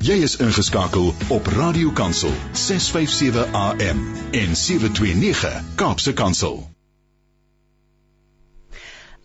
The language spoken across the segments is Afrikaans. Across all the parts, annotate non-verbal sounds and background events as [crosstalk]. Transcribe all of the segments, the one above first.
Jy is ingeskakel op Radio Kansel 657 AM en 729 Kaapse Kansel.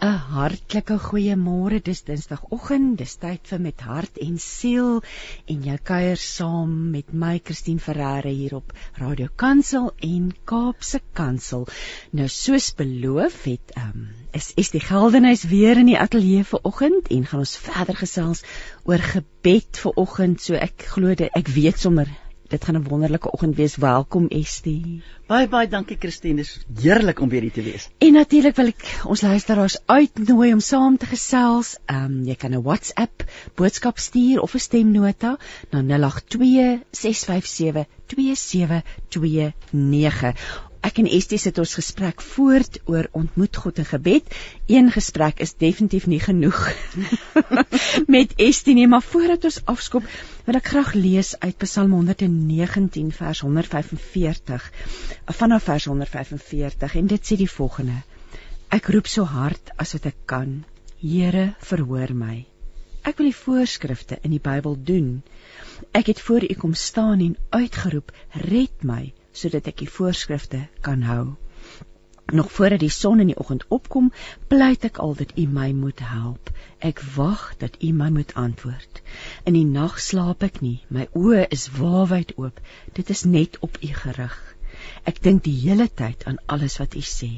'n Hartlike goeiemôre. Dis Dinsdagoggend. Dis tyd vir met hart en siel en jy kuier saam met my Christine Ferreira hier op Radio Kansel en Kaapse Kansel. Nou soos beloof het ehm um, is is die geldenhuis weer in die ateljee vir oggend en gaan ons verder gesels oor gebed vir oggend. So ek glo dit ek weet sommer dit gaan 'n wonderlike oggend wees. Welkom Estie. Baie baie dankie Christine. Dis heerlik om weer hier te wees. En natuurlik wil ek ons luisteraars uitnooi om saam te gesels. Ehm um, jy kan 'n WhatsApp boodskap stuur of 'n stemnota na 082 657 2729 ek en Estie sit ons gesprek voort oor ontmoet God in gebed. Een gesprek is definitief nie genoeg [laughs] met Estie nie, maar voordat ons afskop, wil ek graag lees uit Psalm 119 vers 145 vanaf vers 145 en dit sê die volgende: Ek roep so hard as wat ek kan. Here, verhoor my. Ek wil die voorskrifte in die Bybel doen. Ek het voor U kom staan en uitgeroep: Red my sodat ek die voorskrifte kan hou. Nog voordat die son in die oggend opkom, pleit ek al dat U my moet help. Ek wag dat U my moet antwoord. In die nag slaap ek nie, my oë is waawyd oop. Dit is net op U gerig. Ek dink die hele tyd aan alles wat U sê.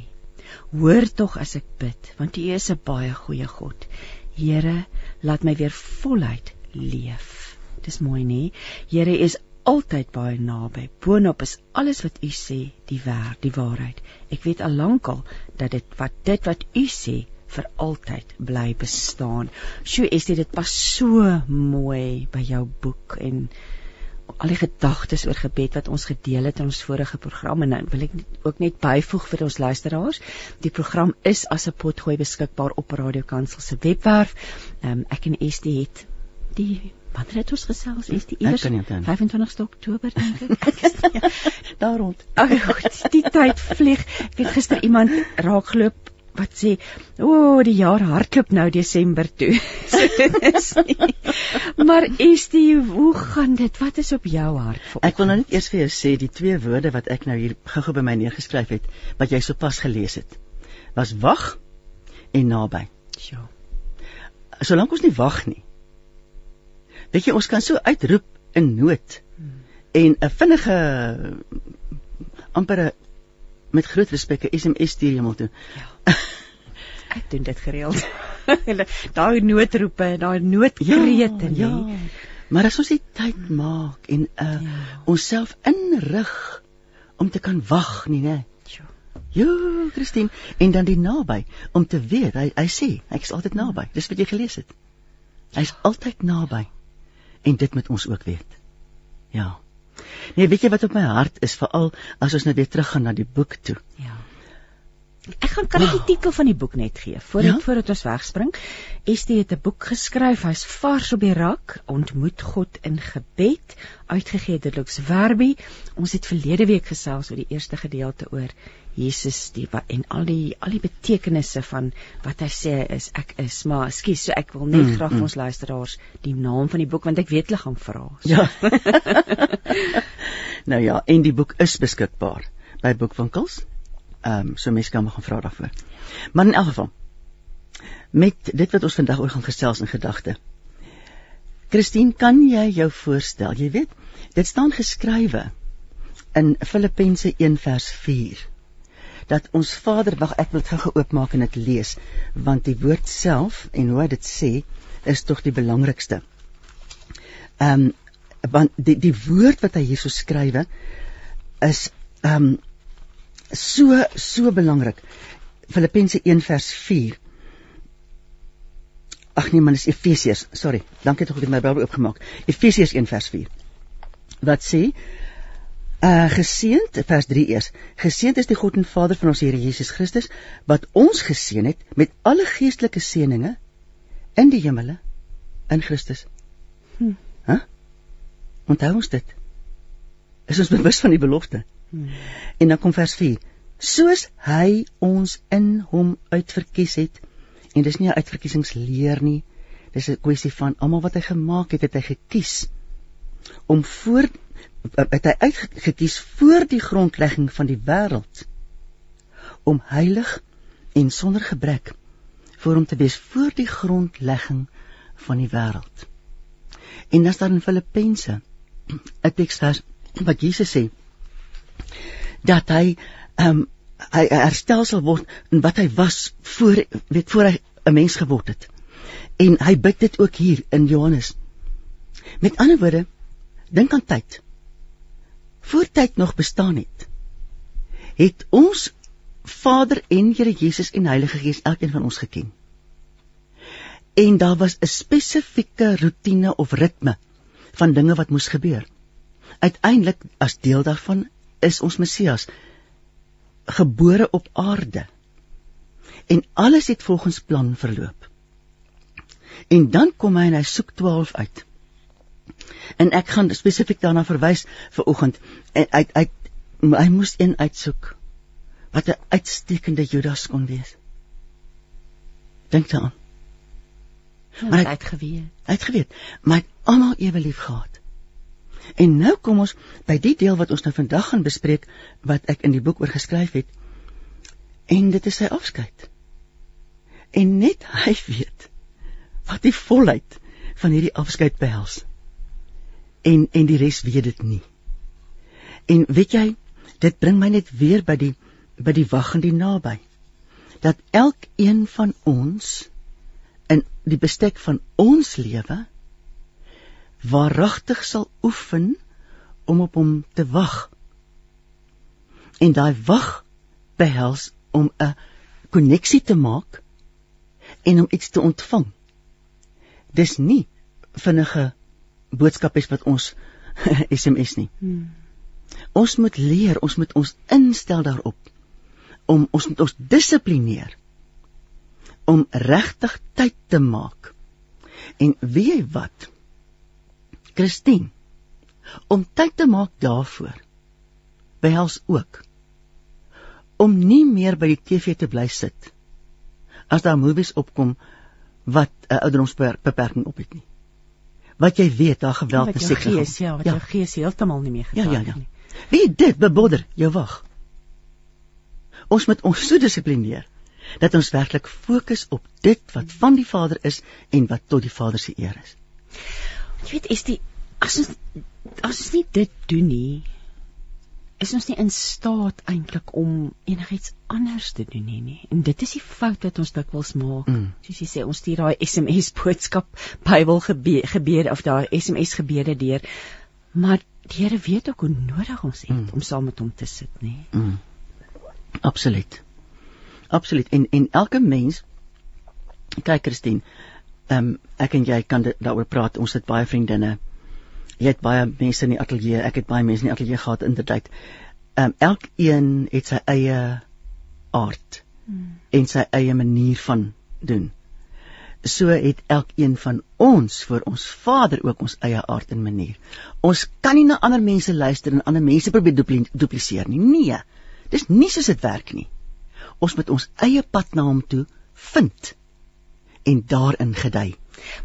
Hoor tog as ek bid, want U is 'n baie goeie God. Here, laat my weer voluit leef. Dis mooi nie? Here is altyd baie naby. Boonop is alles wat u sê die waar, die waarheid. Ek weet al lankal dat dit wat dit wat u sê vir altyd bly bestaan. Sjoe, is dit pas so mooi by jou boek en al die gedagtes oor gebed wat ons gedeel het in ons vorige program en dan wil ek ook net byvoeg vir ons luisteraars. Die program is as 'n potgooi beskikbaar op Radio Kansel se webwerf. Um, ek en Estie het die Wanneer het ons gesels? Is die iewers 25 Oktober dink ek. ja, daar rond. [laughs] Ag goed, die tyd vlieg. Ek het gister iemand raakgeloop wat sê, "O, oh, die jaar hardloop nou Desember toe." [laughs] maar is die hoe gaan dit? Wat is op jou hart? Ek wil nou net eers vir jou sê die twee woorde wat ek nou hier gou-gou by my neergeskryf het, wat jy sopas gelees het, was wag en naby. Ja. Solank ons nie wag nie, weet jy ons kan so uitroep in nood hmm. en 'n vinnige ampere met groot respek 'n SMS stuur jy moet toe. Ja. [laughs] Ek doen dit gereeld. [laughs] daai noodroepe, daai noodkrete, ja, ja. Maar as ons die tyd maak en uh ja. onsself inrig om te kan wag, nie, né? Jo, Christine, en dan die naby om te weet, hy hy sê, ek is altyd naby. Dis wat jy gelees het. Hy's altyd naby en dit moet ons ook weet. Ja. Nee, weet jy wat op my hart is veral as ons nou weer teruggaan na die boek toe. Ja. Ek gaan kan ek die titel van die boek net gee voordat ja? voordat ons wegspring. Estie het 'n boek geskryf. Hy's vars op die rak, Ontmoet God in gebed, uitgegee deur Lux Verbi. Ons het verlede week gesels oor die eerste gedeelte oor Jesus die wat en al die al die betekenisse van wat hy sê is ek is maar skus so ek wil net mm, graag mm. ons luisteraars die naam van die boek want ek weet hulle gaan vra. So. Ja. [laughs] nou ja, en die boek is beskikbaar by boekwinkels. Ehm um, so mense kan maar gaan vra daarvoor. Maar in elk geval met dit wat ons vandag oor gaan gesels in gedagte. Christine, kan jy jou voorstel? Jy weet, dit staan geskrywe in Filippense 1 vers 4 dat ons Vader wag ek wil dit gou oopmaak en dit lees want die woord self en hoe dit sê is tog die belangrikste. Ehm um, want die die woord wat hy hierso skrywe is ehm um, so so belangrik. Filippense 1 vers 4. Ag nee man, dis Efesiërs. Sorry. Dankie tog ek het my Bybel oopgemaak. Efesiërs 1 vers 4. Wat sê? Uh geseënd vers 3 eers. Geseënd is die God en Vader van ons Here Jesus Christus wat ons geseën het met alle geestelike seënings in die hemele in Christus. Hm. Hæ? Huh? Onthou ons dit. Is ons bewus van die belofte? Hm. En dan kom vers 4. Soos hy ons in hom uitverkies het en dis nie 'n uitverkiesingsleer nie. Dis 'n kwessie van almal wat hy gemaak het, het hy gekies om voor het hy uitgekies voor die grondlegging van die wêreld om heilig en sonder gebrek vir hom te wees voor die grondlegging van die wêreld. En dan staan in Filippense 'n teksvers wat Jesus sê dat hy ehm um, hy herstel sal word in wat hy was voor weet voor hy 'n mens geword het. En hy bid dit ook hier in Johannes. Met ander woorde, dink aan tyd. Voor tyd nog bestaan het, het ons Vader en Here Jesus en Heilige Gees elkeen van ons geken. En daar was 'n spesifieke rotine of ritme van dinge wat moes gebeur. Uiteindelik as deel daarvan is ons Messias gebore op aarde. En alles het volgens plan verloop. En dan kom hy en hy soek 12 uit. En ek gaan spesifiek daarna verwys vir oggend. En hy hy hy moes een uitsoek wat 'n uitstekende Judas kon wees. Dink daaraan. Maar hy het geweet. Hy het geweet, maar hy het almal ewe lief gehad. En nou kom ons by die deel wat ons nou vandag gaan bespreek wat ek in die boek oor geskryf het. En dit is sy afskeid. En net hy weet wat die volheid van hierdie afskeid behels. En en die res weet dit nie. En weet jy, dit bring my net weer by die by die wag en die naby. Dat elkeen van ons in die bestek van ons lewe waaragtig sal oefen om op hom te wag. En daai wag behels om 'n koneksie te maak en om iets te ontvang. Dis nie vinnige boodskapies wat ons [laughs] SMS nie. Hmm. Ons moet leer, ons moet ons instel daarop om ons moet ons dissiplineer om regtig tyd te maak. En weet jy wat? Christine, om tyd te maak daarvoor behels ook om nie meer by die TV te bly sit as daar movies opkom wat 'n ouderdomsbeperking op het nie. Wat jy weet, daar geweld en seks. Ja, wat ja. jou gees heeltemal nie meer getrek ja, ja, ja. nie. Wie dit bebodder jou wag. Ons moet ons so dissiplineer dat ons werklik fokus op dit wat van die Vader is en wat tot die Vader se eer is. Jy weet, is die as ons as ons nie dit doen nie, is ons nie in staat eintlik om enigiets anders te doen nie, nie. En dit is die fout wat ons dikwels maak. Mm. Soos jy sê, ons stuur daai SMS boodskap, Bybel gebede of daai SMS gebede deur. Maar die Here weet ook hoe nodig ons het mm. om saam met hom te sit, nê. Mm. Absoluut. Absoluut. En en elke mens kyk Christine, ehm um, ek en jy kan daaroor praat. Ons het baie vriendinne. Jy het baie mense in die ateljee. Ek het baie mense in die ateljee gehad in die tyd. Ehm um, elkeen het sy eie aard hmm. en sy eie manier van doen. So het elkeen van ons vir ons Vader ook ons eie aard en manier. Ons kan nie na ander mense luister en ander mense probeer dupliseer nie. Nee. Dis nie soos dit werk nie. Ons moet ons eie pad na hom toe vind en daarin gedei.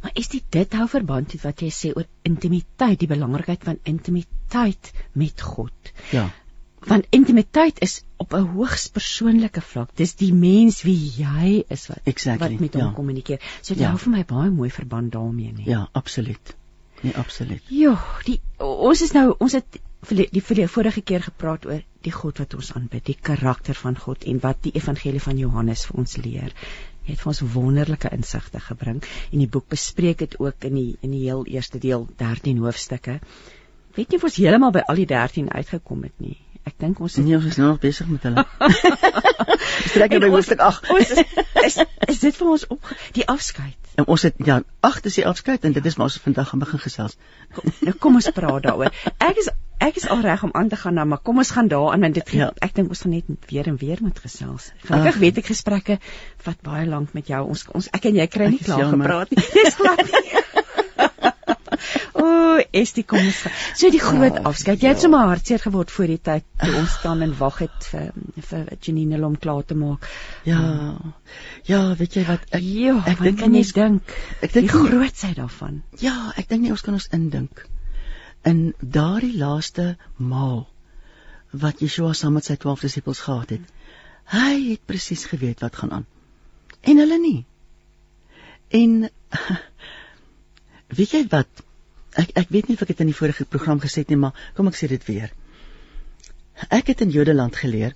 Maar is dit dit hou verband met wat jy sê oor intimiteit, die belangrikheid van intimiteit met God? Ja. Want intimiteit is op 'n hoogs persoonlike vlak. Dis die mens wie jy is wat exactly, wat met hom ja. kommunikeer. So dit ja. hou vir my baie mooi verband daarmee nie. Ja, absoluut. Nee, absoluut. Ja, die ons is nou ons het die vir die vorige keer gepraat oor die God wat ons aanbid, die karakter van God en wat die evangelie van Johannes vir ons leer. Jy het vir ons wonderlike insigte gebring en die boek bespreek dit ook in die in die heel eerste deel 13 hoofstukke. Weet jy of ons heeltemal by al die 13 uitgekom het nie? Ek dink ons is nie ons is nou nog besig met hulle. [laughs] Strek by hoofstuk 8. Ons is, is is dit vir ons op die afskeid. En ons het ja, 8 is die afskeid en dit is maar ons vandag gaan begin gesels. Kom, nou kom ons praat daaroor. Ek is ek is al reg om aan te gaan nou, maar kom ons gaan daaraan want dit ja. ek dink ons gaan net weer en weer moet gesels. Gelukkig weet ek gesprekke wat baie lank met jou. Ons ons ek en jy kry nie klaar gepraat nie. Dis glad nie. [laughs] Die kom ons. So die groot oh, afskeid. Jy het ja. sommer hartseer geword voor die tyd toe ons staan en wag het vir vir Janine om klaar te maak. Ja. Ja, weet jy wat? Ek jo, ek dink kan jy dink. Ek dink die grootsheid daarvan. Ja, ek dink nie ons kan ons indink in daardie laaste maal wat Yeshua saam met sy 12 disippels gehad het. Hy het presies geweet wat gaan aan. En hulle nie. En [laughs] weet jy wat? Ek ek weet nie of ek dit in die vorige program gesê het nie, maar kom ek sê dit weer. Ek het in Jodeland geleer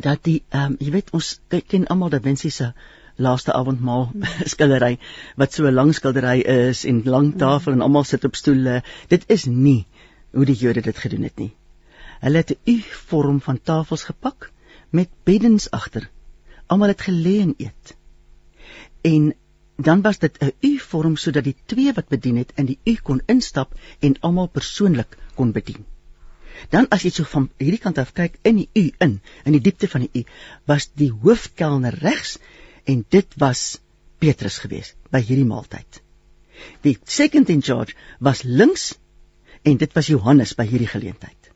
dat die ehm um, jy weet ons ken almal Da Vinci se laaste avondmaal [laughs] skildery wat so 'n lang skildery is en lang tafel en almal sit op stoele. Dit is nie hoe die Jode dit gedoen het nie. Hulle het 'n U-vorm van tafels gepak met beddens agter. Almal het gelê en eet. En dan was dit 'n U-vorm sodat die twee wat bedien het in die U kon instap en almal persoonlik kon bedien. Dan as jy so van hierdie kant af kyk in die U in, in die diepte van die U, was die hoofkelner regs en dit was Petrus gewees by hierdie maaltyd. Die second in charge was links en dit was Johannes by hierdie geleentheid.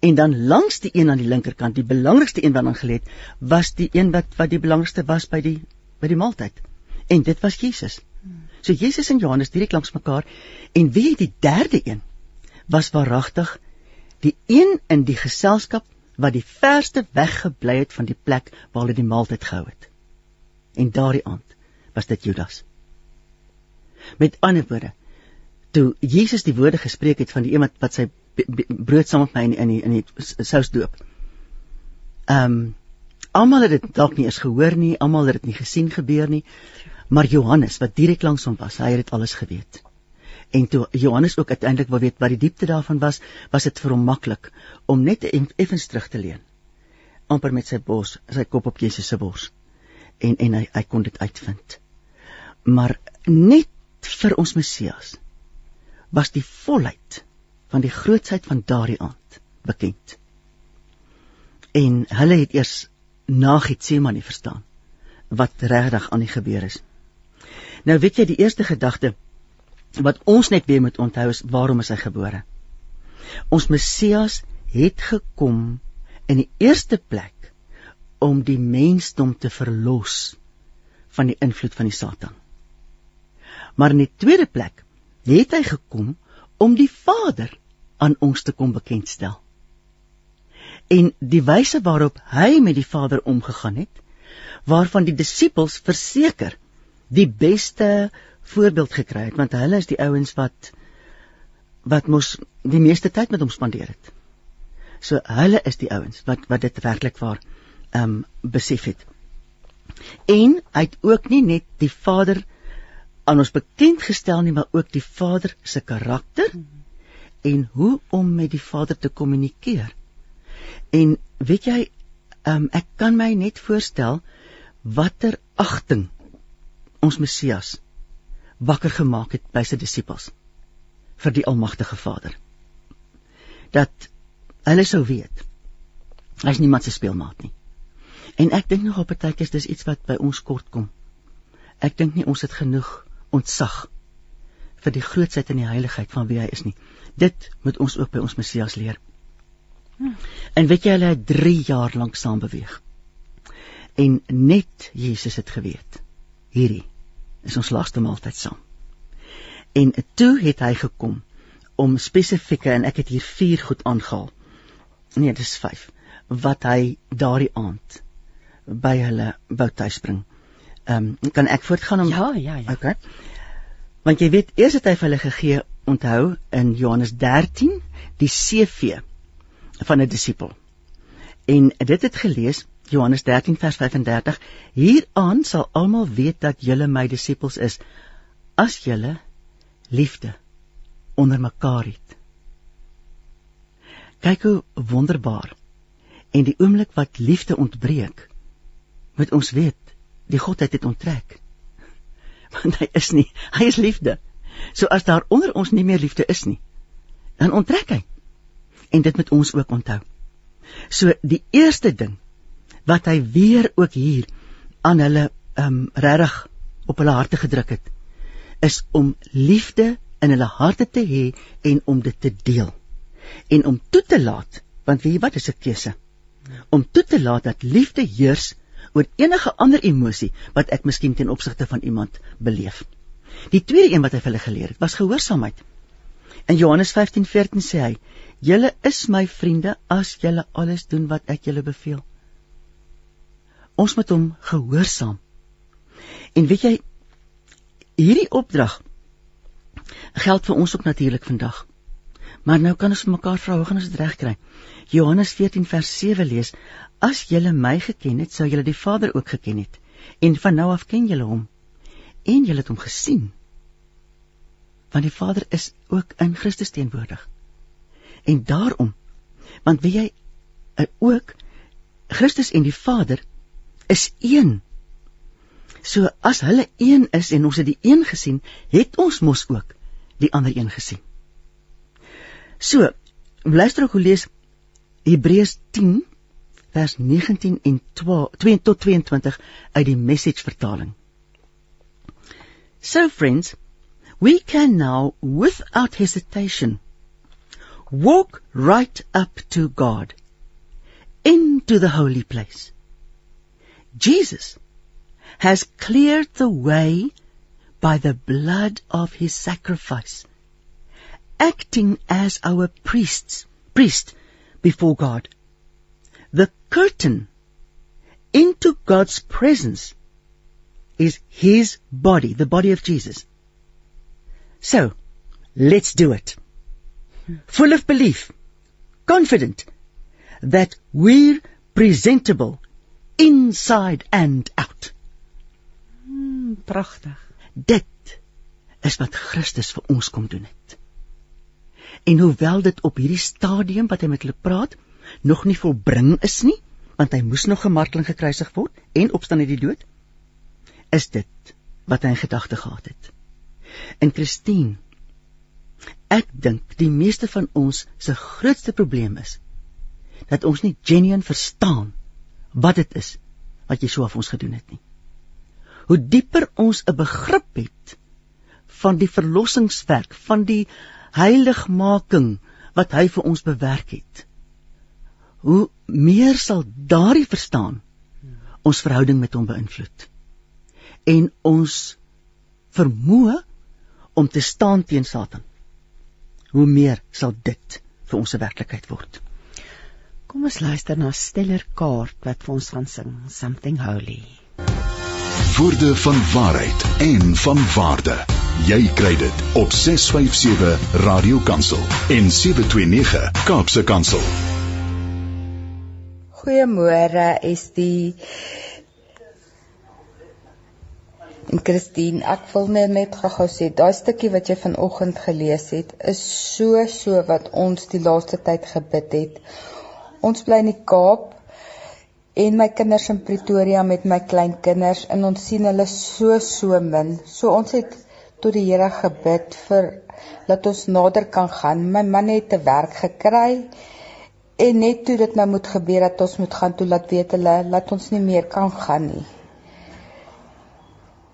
En dan langs die een aan die linkerkant, die belangrikste een wat aan geleed, was die een wat wat die belangrikste was by die by die maaltyd. En dit was Jesus. So Jesus en Johannes direk langs mekaar en wie die derde een was waaragtig die een in die geselskap wat die verste weggebly het van die plek waar hulle die maaltyd gehou het. En daardie aand was dit Judas. Met ander woorde, toe Jesus die woorde gespreek het van die een wat wat sy brood saam met my in in die, in die sous doop. Ehm um, almal het dit dalk nie eens gehoor nie, almal het dit nie gesien gebeur nie, maar Johannes wat direk langs hom was, hy het dit alles geweet. En toe Johannes ook uiteindelik wou weet wat die diepte daarvan was, was dit vir hom maklik om net effens terug te leun. amper met sy bors, sy kop op Jesus se bors en en hy hy kon dit uitvind. Maar net vir ons Messias was die volheid van die grootsheid van daardie aand bekend. En hulle het eers na Getsemane verstaan wat regtig aan die gebeur is. Nou weet jy die eerste gedagte wat ons net weer moet onthou is waarom is hy gebore? Ons Messias het gekom in die eerste plek om die mensdom te verlos van die invloed van die Satan. Maar in die tweede plek het hy gekom om die Vader aan ons te kom bekendstel. En die wyse waarop hy met die Vader omgegaan het, waarvan die disippels verseker die beste voorbeeld gekry het, want hulle is die ouens wat wat mos die meeste tyd met hom spandeer het. So hulle is die ouens wat wat dit werklik waar um besef het. En hy het ook nie net die Vader aan ons bekend gestel nie, maar ook die Vader se karakter en hoe om met die Vader te kommunikeer. En weet jy, um ek kan my net voorstel watter agting ons Messias wakker gemaak het by sy disippels vir die almagtige Vader. Dat hulle sou weet hy's niemand se speelmaat nie. En ek dink nog op 'n tydjie is dis iets wat by ons kort kom. Ek dink nie ons het genoeg ontsag vir die grootsheid en die heiligheid van wie hy is nie. Dit moet ons ook by ons Messias leer. En weet jy hulle het 3 jaar lank saam beweeg. En net Jesus het geweet. Hierdie is ons laaste maaltyd saam. En toe het hy gekom om spesifieke en ek het hier 4 goed aangehaal. Nee, dis 5 wat hy daardie aand by hulle wou tuisbring. Ehm um, kan ek voortgaan om Ja, ja, ja. Okay. Want jy weet, eers het hy vir hulle gegee, onthou in Johannes 13, die CV van 'n disipel. En dit het gelees Johannes 13 vers 35 Hieraan sal almal weet dat julle my disippels is as julle liefde onder mekaar het. Kyk hoe wonderbaar. En die oomblik wat liefde ontbreek, moet ons weet die godheid het onttrek [laughs] want hy is nie hy is liefde so as daar onder ons nie meer liefde is nie dan onttrek hy en dit moet ons ook onthou so die eerste ding wat hy weer ook hier aan hulle um regtig op hulle harte gedruk het is om liefde in hulle harte te hê en om dit te deel en om toe te laat want weet jy wat is 'n keuse om toe te laat dat liefde heers oor enige ander emosie wat ek miskien ten opsigte van iemand beleef. Die tweede een wat hy vir hulle geleer het, was gehoorsaamheid. In Johannes 15:14 sê hy: "Julle is my vriende as julle alles doen wat ek julle beveel." Ons moet hom gehoorsaam. En weet jy, hierdie opdrag geld vir ons ook natuurlik vandag. Maar nou kan ons vir mekaar vra, hoe gaan ons dit regkry? Johannes 14 vers 7 lees: As julle my geken het, sou julle die Vader ook geken het. En van nou af ken julle hom en julle het hom gesien. Want die Vader is ook in Christus teenwoordig. En daarom, want wie jy eh, ook Christus en die Vader is een. So as hulle een is en ons het die een gesien, het ons mos ook die ander een gesien. So, luister ook hoe lees Hebreërs 10 vers 19 en 2 tot 22 uit die message vertaling. So friends, we can now without hesitation walk right up to God into the holy place. Jesus has cleared the way by the blood of his sacrifice, acting as our priests, priest before God. The curtain into God's presence is His body, the body of Jesus. So, let's do it. Full of belief, confident that we're presentable inside and out. Hmm, pragtig. Dit is wat Christus vir ons kom doen het. En hoewel dit op hierdie stadium wat hy met hulle praat, nog nie volbring is nie, want hy moes nog gemarteling gekruisig word en opstaan uit die dood, is dit wat hy in gedagte gehad het. En Christine, ek dink die meeste van ons se grootste probleem is dat ons nie genuine verstaan wat dit is wat jy so af ons gedoen het nie. Hoe dieper ons 'n begrip het van die verlossingswerk, van die heiligmaking wat hy vir ons bewerk het. Hoe meer sal daardie verstaan ons verhouding met hom beïnvloed en ons vermoë om te staan teen Satan. Hoe meer sal dit vir ons 'n werklikheid word. Kom ons luister na Steller Kaart wat vir ons gaan sing Something Holy. Woorde van waarheid en van waarde. Jy kry dit op 657 Radio Kansel en 729 Kaapse Kansel. Goeiemôre, Estie. En Christine, ek wil net net gou-gou sê, daai stukkie wat jy vanoggend gelees het, is so so wat ons die laaste tyd gebid het. Ons bly in die Kaap en my kinders in Pretoria met my kleinkinders en ons sien hulle so so min. So ons het tot die Here gebid vir dat ons nader kan gaan. My man het 'n werk gekry en net toe dit nou moet gebeur dat ons moet gaan toe laat weet hulle laat ons nie meer kan gaan nie.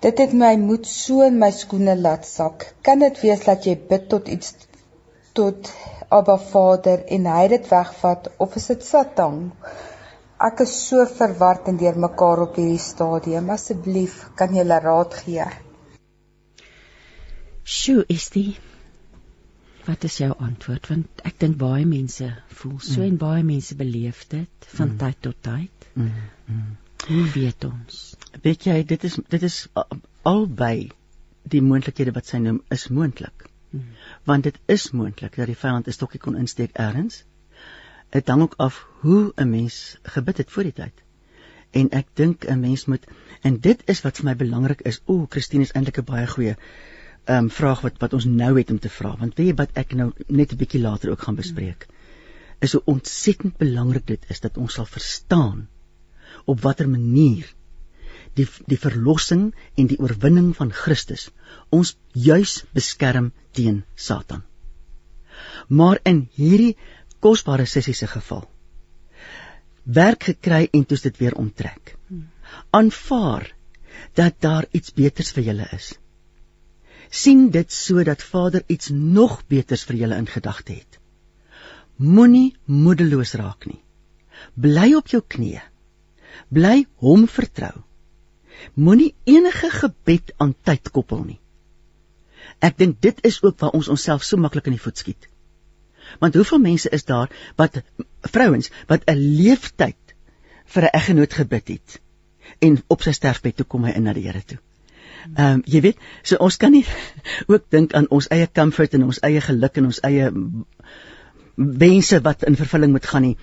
Dit het my moed so in my skoene laat sak. Kan dit wees dat jy bid tot iets tot Abba Vader en hy dit wegvat of is dit Satan? Ek is so verward en deurmekaar op hierdie stadium. Asseblief, kan jy 'n raad gee? Sjoe, Estie. Wat is jou antwoord? Want ek dink baie mense voel so mm. en baie mense beleef dit van mm. tyd tot tyd. Mm. Mm. Hoe weet ons? Weet jy, dit is dit is albei die moontlikhede wat sy noem is moontlik. Mm. Want dit is moontlik dat die vyand 'n stokkie kon insteek elders. Dit hang ook af hoe 'n mens gebid het voor die tyd. En ek dink 'n mens moet en dit is wat vir my belangrik is. O, Christine is eintlik 'n baie goeie um, vraag wat wat ons nou het om te vra want weet jy wat ek nou net 'n bietjie later ook gaan bespreek is hoe ontsettend belangrik dit is dat ons sal verstaan op watter manier die die verlossing en die oorwinning van Christus ons juis beskerm teen Satan. Maar in hierdie kosbare sessie se geval werk gekry en toets dit weer onttrek. Aanvaar dat daar iets beters vir julle is sien dit sodat Vader iets nog beters vir julle in gedagte het. Moenie moedeloos raak nie. Bly op jou knieë. Bly hom vertrou. Moenie enige gebed aan tyd koppel nie. Ek dink dit is ook waar ons onsself so maklik in die voet skiet. Want hoeveel mense is daar wat vrouens wat 'n leeftyd vir 'n eggenoot gebid het en op sy sterfbed toe kom hy in na die Here toe. Ehm um, jy weet, so ons kan nie [laughs] ook dink aan ons eie comfort en ons eie geluk en ons eie wense wat in vervulling moet gaan nie.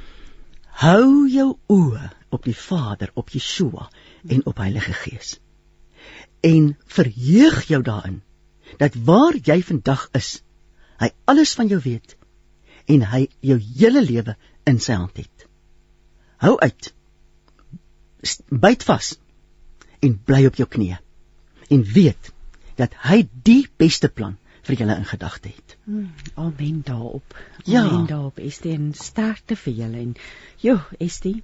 Hou jou oë op die Vader, op Yeshua en op Heilige Gees. En verheug jou daarin dat waar jy vandag is, hy alles van jou weet en hy jou hele lewe in sy hand het. Hou uit. Byt vas en bly op jou knieë en weet dat hy die beste plan vir julle in gedagte het. Hmm, amen daarop. Ja. Amen daarop. Estie en sterkte vir julle en jo, Estie,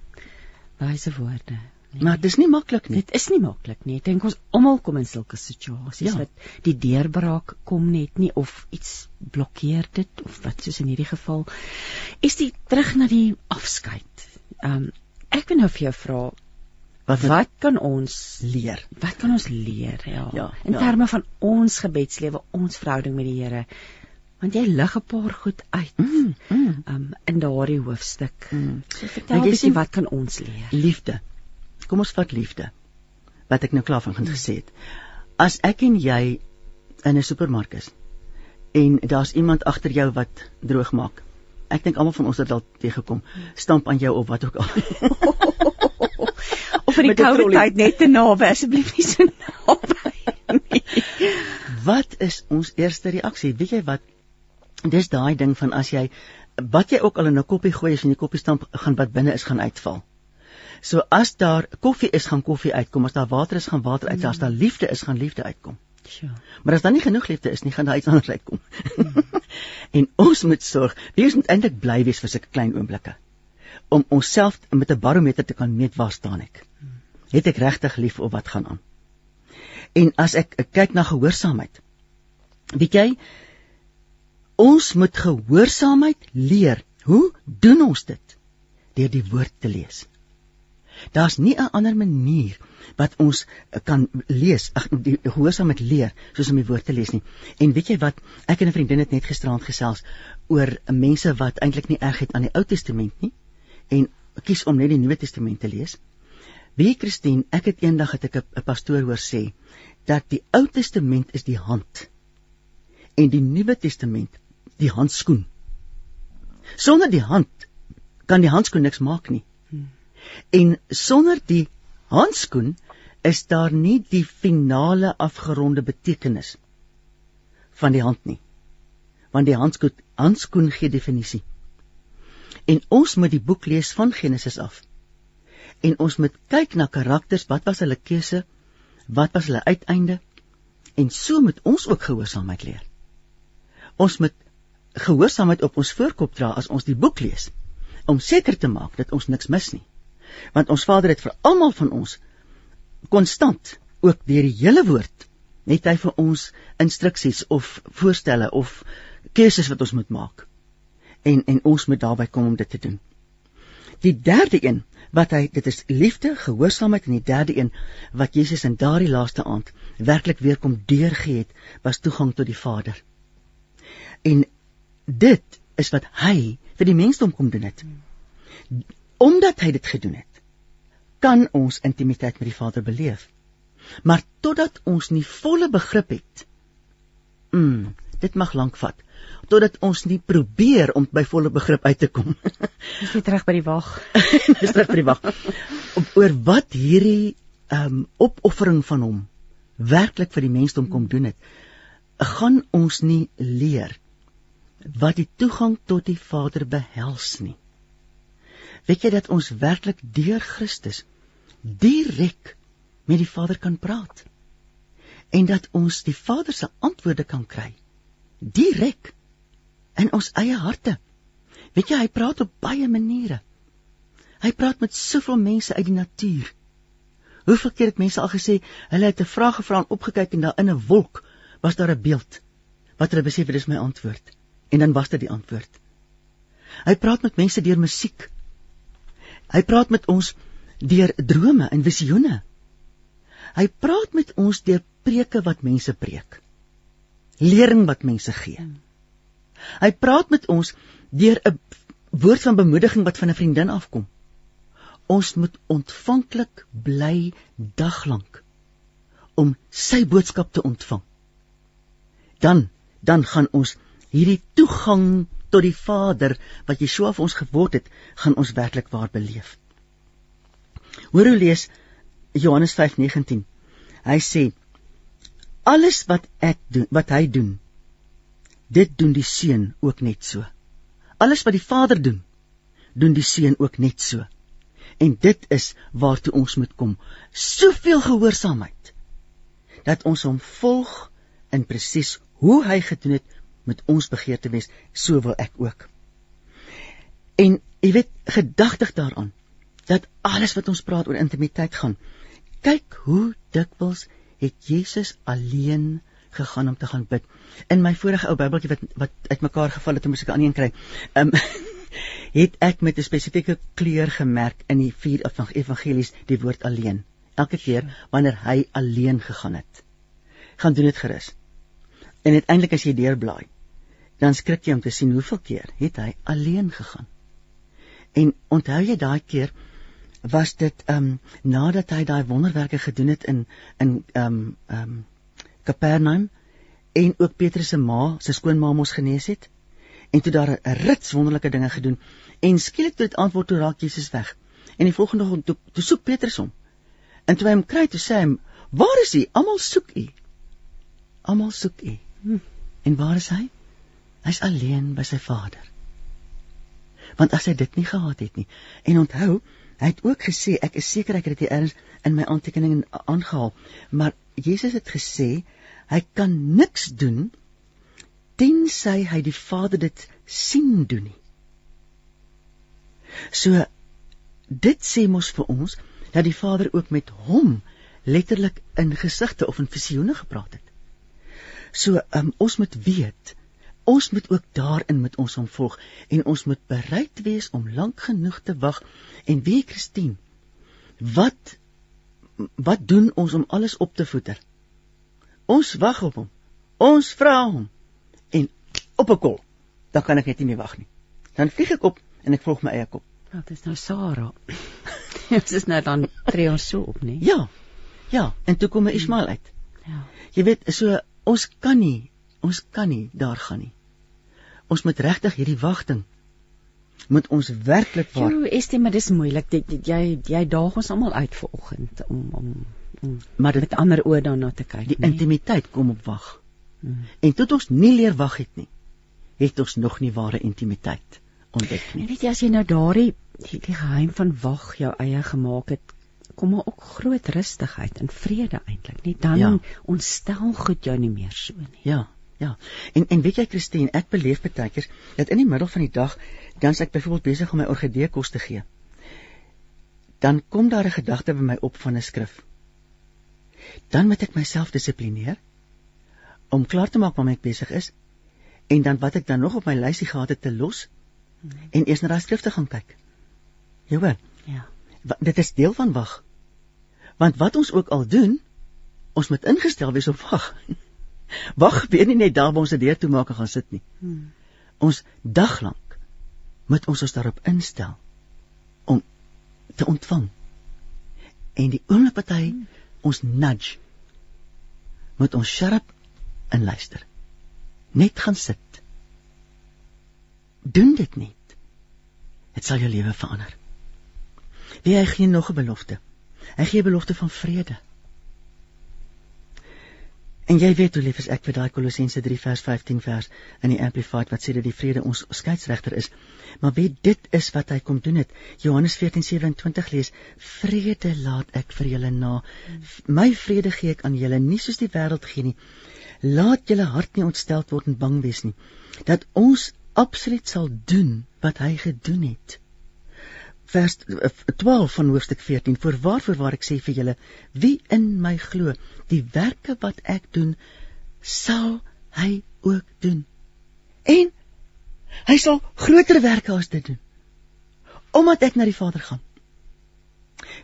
wyse woorde. Nee. Maar dis nie maklik nie. Dit is nie maklik nie. Ek dink ons almal kom in sulke situasies Ja. wat die deurbraak kom net nie of iets blokkeer dit of wat soos in hierdie geval. Estie, terug na die afskeid. Ehm um, ek wil nou vir jou vra Wat wat wat kan ons leer? wat kan ons leer ja, Ja, in ja. terme van ons gebedslewe, ons verhouding met die Here? Want jy lig 'n paar goed uit Mm, mm. um, in daardie hoofstuk. Mm. So vertel Nou, bietjie wat kan ons leer? Liefde. Kom ons vat liefde. Wat ek nou klaar van gesê het. As ek en jy in 'n supermark is en daar's iemand agter jou wat droog maak. Ek dink almal van ons het al teëgekom. Stamp aan jou op wat ook al. [laughs] Of in die trolley. tyd net te naby, asseblief nie so naby [laughs] nie. wat is ons eerste reaksie? Weet jy wat? Dis daai ding van as jy wat jy ook al in 'n koppie gooi as jy in die koppie stamp gaan wat binne is gaan uitval. So as daar koffie is gaan koffie uitkom, as daar water is gaan water uit, as daar liefde is gaan liefde uitkom. Sjoe. Maar as daar nie genoeg liefde is nie, gaan daar iets anders uitkom. [laughs] en ons moet sorg, ons moet eintlik bly wees vir sulke klein oomblikke om onsself met 'n barometer te kan meet waar staan ek. Het ek regtig lief of wat gaan aan? En as ek, ek kyk na gehoorsaamheid. Weet jy, ons moet gehoorsaamheid leer. Hoe doen ons dit? Deur die woord te lees. Daar's nie 'n ander manier wat ons kan lees, ag die gehoorsaamheid leer soos om die woord te lees nie. En weet jy wat, ek en 'n vriendin het net gisterand gesels oor mense wat eintlik nie erg het aan die Ou Testament nie en kies om net die Nuwe Testament te lees. Wie Christine, ek het eendag het ek 'n pastoor hoor sê dat die Ou Testament is die hand en die Nuwe Testament die handskoen. Sonder die hand kan die handskoen niks maak nie. En sonder die handskoen is daar nie die finale afgeronde betekenis van die hand nie. Want die handskoen handskoen gee definisie. En ons moet die boek lees van Genesis af. En ons moet kyk na karakters, wat was hulle keuse? Wat was hulle uiteinde? En so moet ons ook gehoorsaamheid leer. Ons moet gehoorsaamheid op ons voorkop dra as ons die boek lees om seker te maak dat ons niks mis nie. Want ons Vader het vir almal van ons konstant ook deur die hele woord net hy vir ons instruksies of voorstelle of keuses wat ons moet maak. En en ons moet daarby kom om dit te doen. Die derde een wat hy dit is liefde, gehoorsaamheid en die derde een wat Jesus in daardie laaste aand werklik weer kom deurgee het, was toegang tot die Vader. En dit is wat hy vir die mensdom kom doen het. Omdat hy dit gedoen het, kan ons intimiteit met die Vader beleef. Maar totdat ons nie volle begrip het, mm, dit mag lank vat totdat ons nie probeer om by volle begrip uit te kom. [laughs] Dis weer terug by die wag. [laughs] Dis terug by die wag. Oor wat hierdie ehm um, opoffering van hom werklik vir die mensdom kom doen het, gaan ons nie leer wat die toegang tot die Vader behels nie. Weet jy dat ons werklik deur Christus direk met die Vader kan praat? En dat ons die Vader se antwoorde kan kry direk in ons eie harte. Weet jy, hy praat op baie maniere. Hy praat met soveel mense uit die natuur. Hoeveel keer het mense al gesê hulle het 'n vraag gevra en opgekyk en daar in 'n wolk was daar 'n beeld wat hulle besef dit is my antwoord en dan was dit die antwoord. Hy praat met mense deur musiek. Hy praat met ons deur drome en visioene. Hy praat met ons deur preke wat mense preek. lering wat mense gee. Hy praat met ons deur 'n woord van bemoediging wat van 'n vriendin afkom. Ons moet ontvanklik bly daglank om sy boodskap te ontvang. Dan dan gaan ons hierdie toegang tot die Vader wat Yeshua vir ons geword het, gaan ons werklik waar beleef. Hoor hoe lees Johannes 5:19. Hy sê alles wat ek doen, wat hy doen, dit doen die seun ook net so. Alles wat die Vader doen, doen die seun ook net so. En dit is waartoe ons moet kom. Soveel gehoorsaamheid dat ons hom volg in presies hoe hy gedoen het met ons begeerte wees, so wil ek ook. En jy weet gedagtig daaraan dat alles wat ons praat oor intimiteit gaan. Kyk hoe dikwels het Jesus alleen gegaan om te gaan bid. In my vorige ou Bybeltjie wat wat uitmekaar geval het om seker aan een kry. Ehm um, [laughs] het ek met 'n spesifieke kleur gemerk in die vier evangelies die woord alleen. Elke keer wanneer hy alleen gegaan het. Gaan doen dit gerus. En uiteindelik as jy deurblaai, dan skrik jy om te sien hoeveel keer het hy alleen gegaan. En onthou jy daai keer was dit ehm um, nadat hy daai wonderwerke gedoen het in in ehm um, ehm um, Kapernaum en ook Petrus se ma, sy skoonma mos genees het en toe daar 'n rits wonderlike dinge gedoen en skielik toe dit antwoord toe raak Jesus weg. En die volgende oggend toe, toe soek Petrus hom. En toe hy hom kry, toe sê hy: "Waar is hy? Almal soek u." Almal soek u. Hm. En waar is hy? Hy's alleen by sy Vader. Want as hy dit nie gehad het nie. En onthou, Hy het ook gesê ek is seker ek het dit eers in my aantekening aangehaal, maar Jesus het gesê hy kan niks doen tensy hy die Vader dit sien doen nie. So dit sê mos vir ons dat die Vader ook met hom letterlik in gesigte of in visioene gepraat het. So um, ons moet weet ons moet ook daarin met ons omvolg en ons moet bereid wees om lank genoeg te wag. En wie Christine wat wat doen ons om alles op te voeder? Ons wag op hom. Ons vra hom. En op 'n kol dan kan ek net nie meer wag nie. Dan vlieg ek op en ek volg my eie kop. Wat is nou Sara dit [laughs] is nou dan tree ons so op nie ja ja en toe kom Ismael uit ja. Jy weet so ons kan nie ons kan nie daar gaan nie ons moet regtig hierdie wagting moet ons werklik waar. Jo, Estie, maar dis moeilik. Jy jy, jy daag ons almal uit vanoggend om om om maar dit, met ander oë daarna te kyk. Die nee? intimiteit kom op wag. Hmm. En tot ons nie leer wag het nie, het ons nog nie ware intimiteit ontdek nie. Weet jy as jy nou daardie die, die geheim van wag jou eie gemaak het, kom maar ook groot rustigheid en vrede eintlik, nie dan ja. ontstel goed jou nie meer so nie. Ja. Ja. En en weet jy Christine, ek beleef baie keer dat in die middel van die dag dan as ek byvoorbeeld besig om my orgidee kos te gee, dan kom daar 'n gedagte by my op van 'n skrif. Dan moet ek myself dissiplineer om klaar te maak waarmee ek besig is en dan wat ek dan nog op my lysie gehad het te los en eers na daai skrifte gaan kyk. Jy hoor? Ja. Wat, dit is deel van wag. Want wat ons ook al doen, ons moet ingestel wees op wag. [laughs] [laughs] Wag, weer nie net daar waar ons die deur toe maak en gaan sit nie. Hmm. Ons daglank moet ons ons daarop instel om te ontvang. En die oomblik wat hy hmm. ons nudge moet ons skerp in luister. Net gaan sit. Doen dit net. Dit sal jou lewe verander. Wie hy gee nog 'n belofte. Hy gee belofte van vrede. En jy weet hoe lief is ek vir daai Kolossense 3 vers 15 vers in die Amplified wat sê dat die vrede ons skeieregter is. Maar weet dit is wat hy kom doen het. Johannes 14:27 lees: Vrede laat ek vir julle na. My vrede gee ek aan julle, nie soos die wêreld gee nie. Laat julle hart nie ontstel word en bang wees nie. Dat ons absoluut sal doen wat hy gedoen het vers 12 van hoofstuk 14 voor waarvoor waar ek sê vir julle wie in my glo die werke wat ek doen sal hy ook doen. En hy sal groter werke as dit doen omdat ek na die Vader gaan.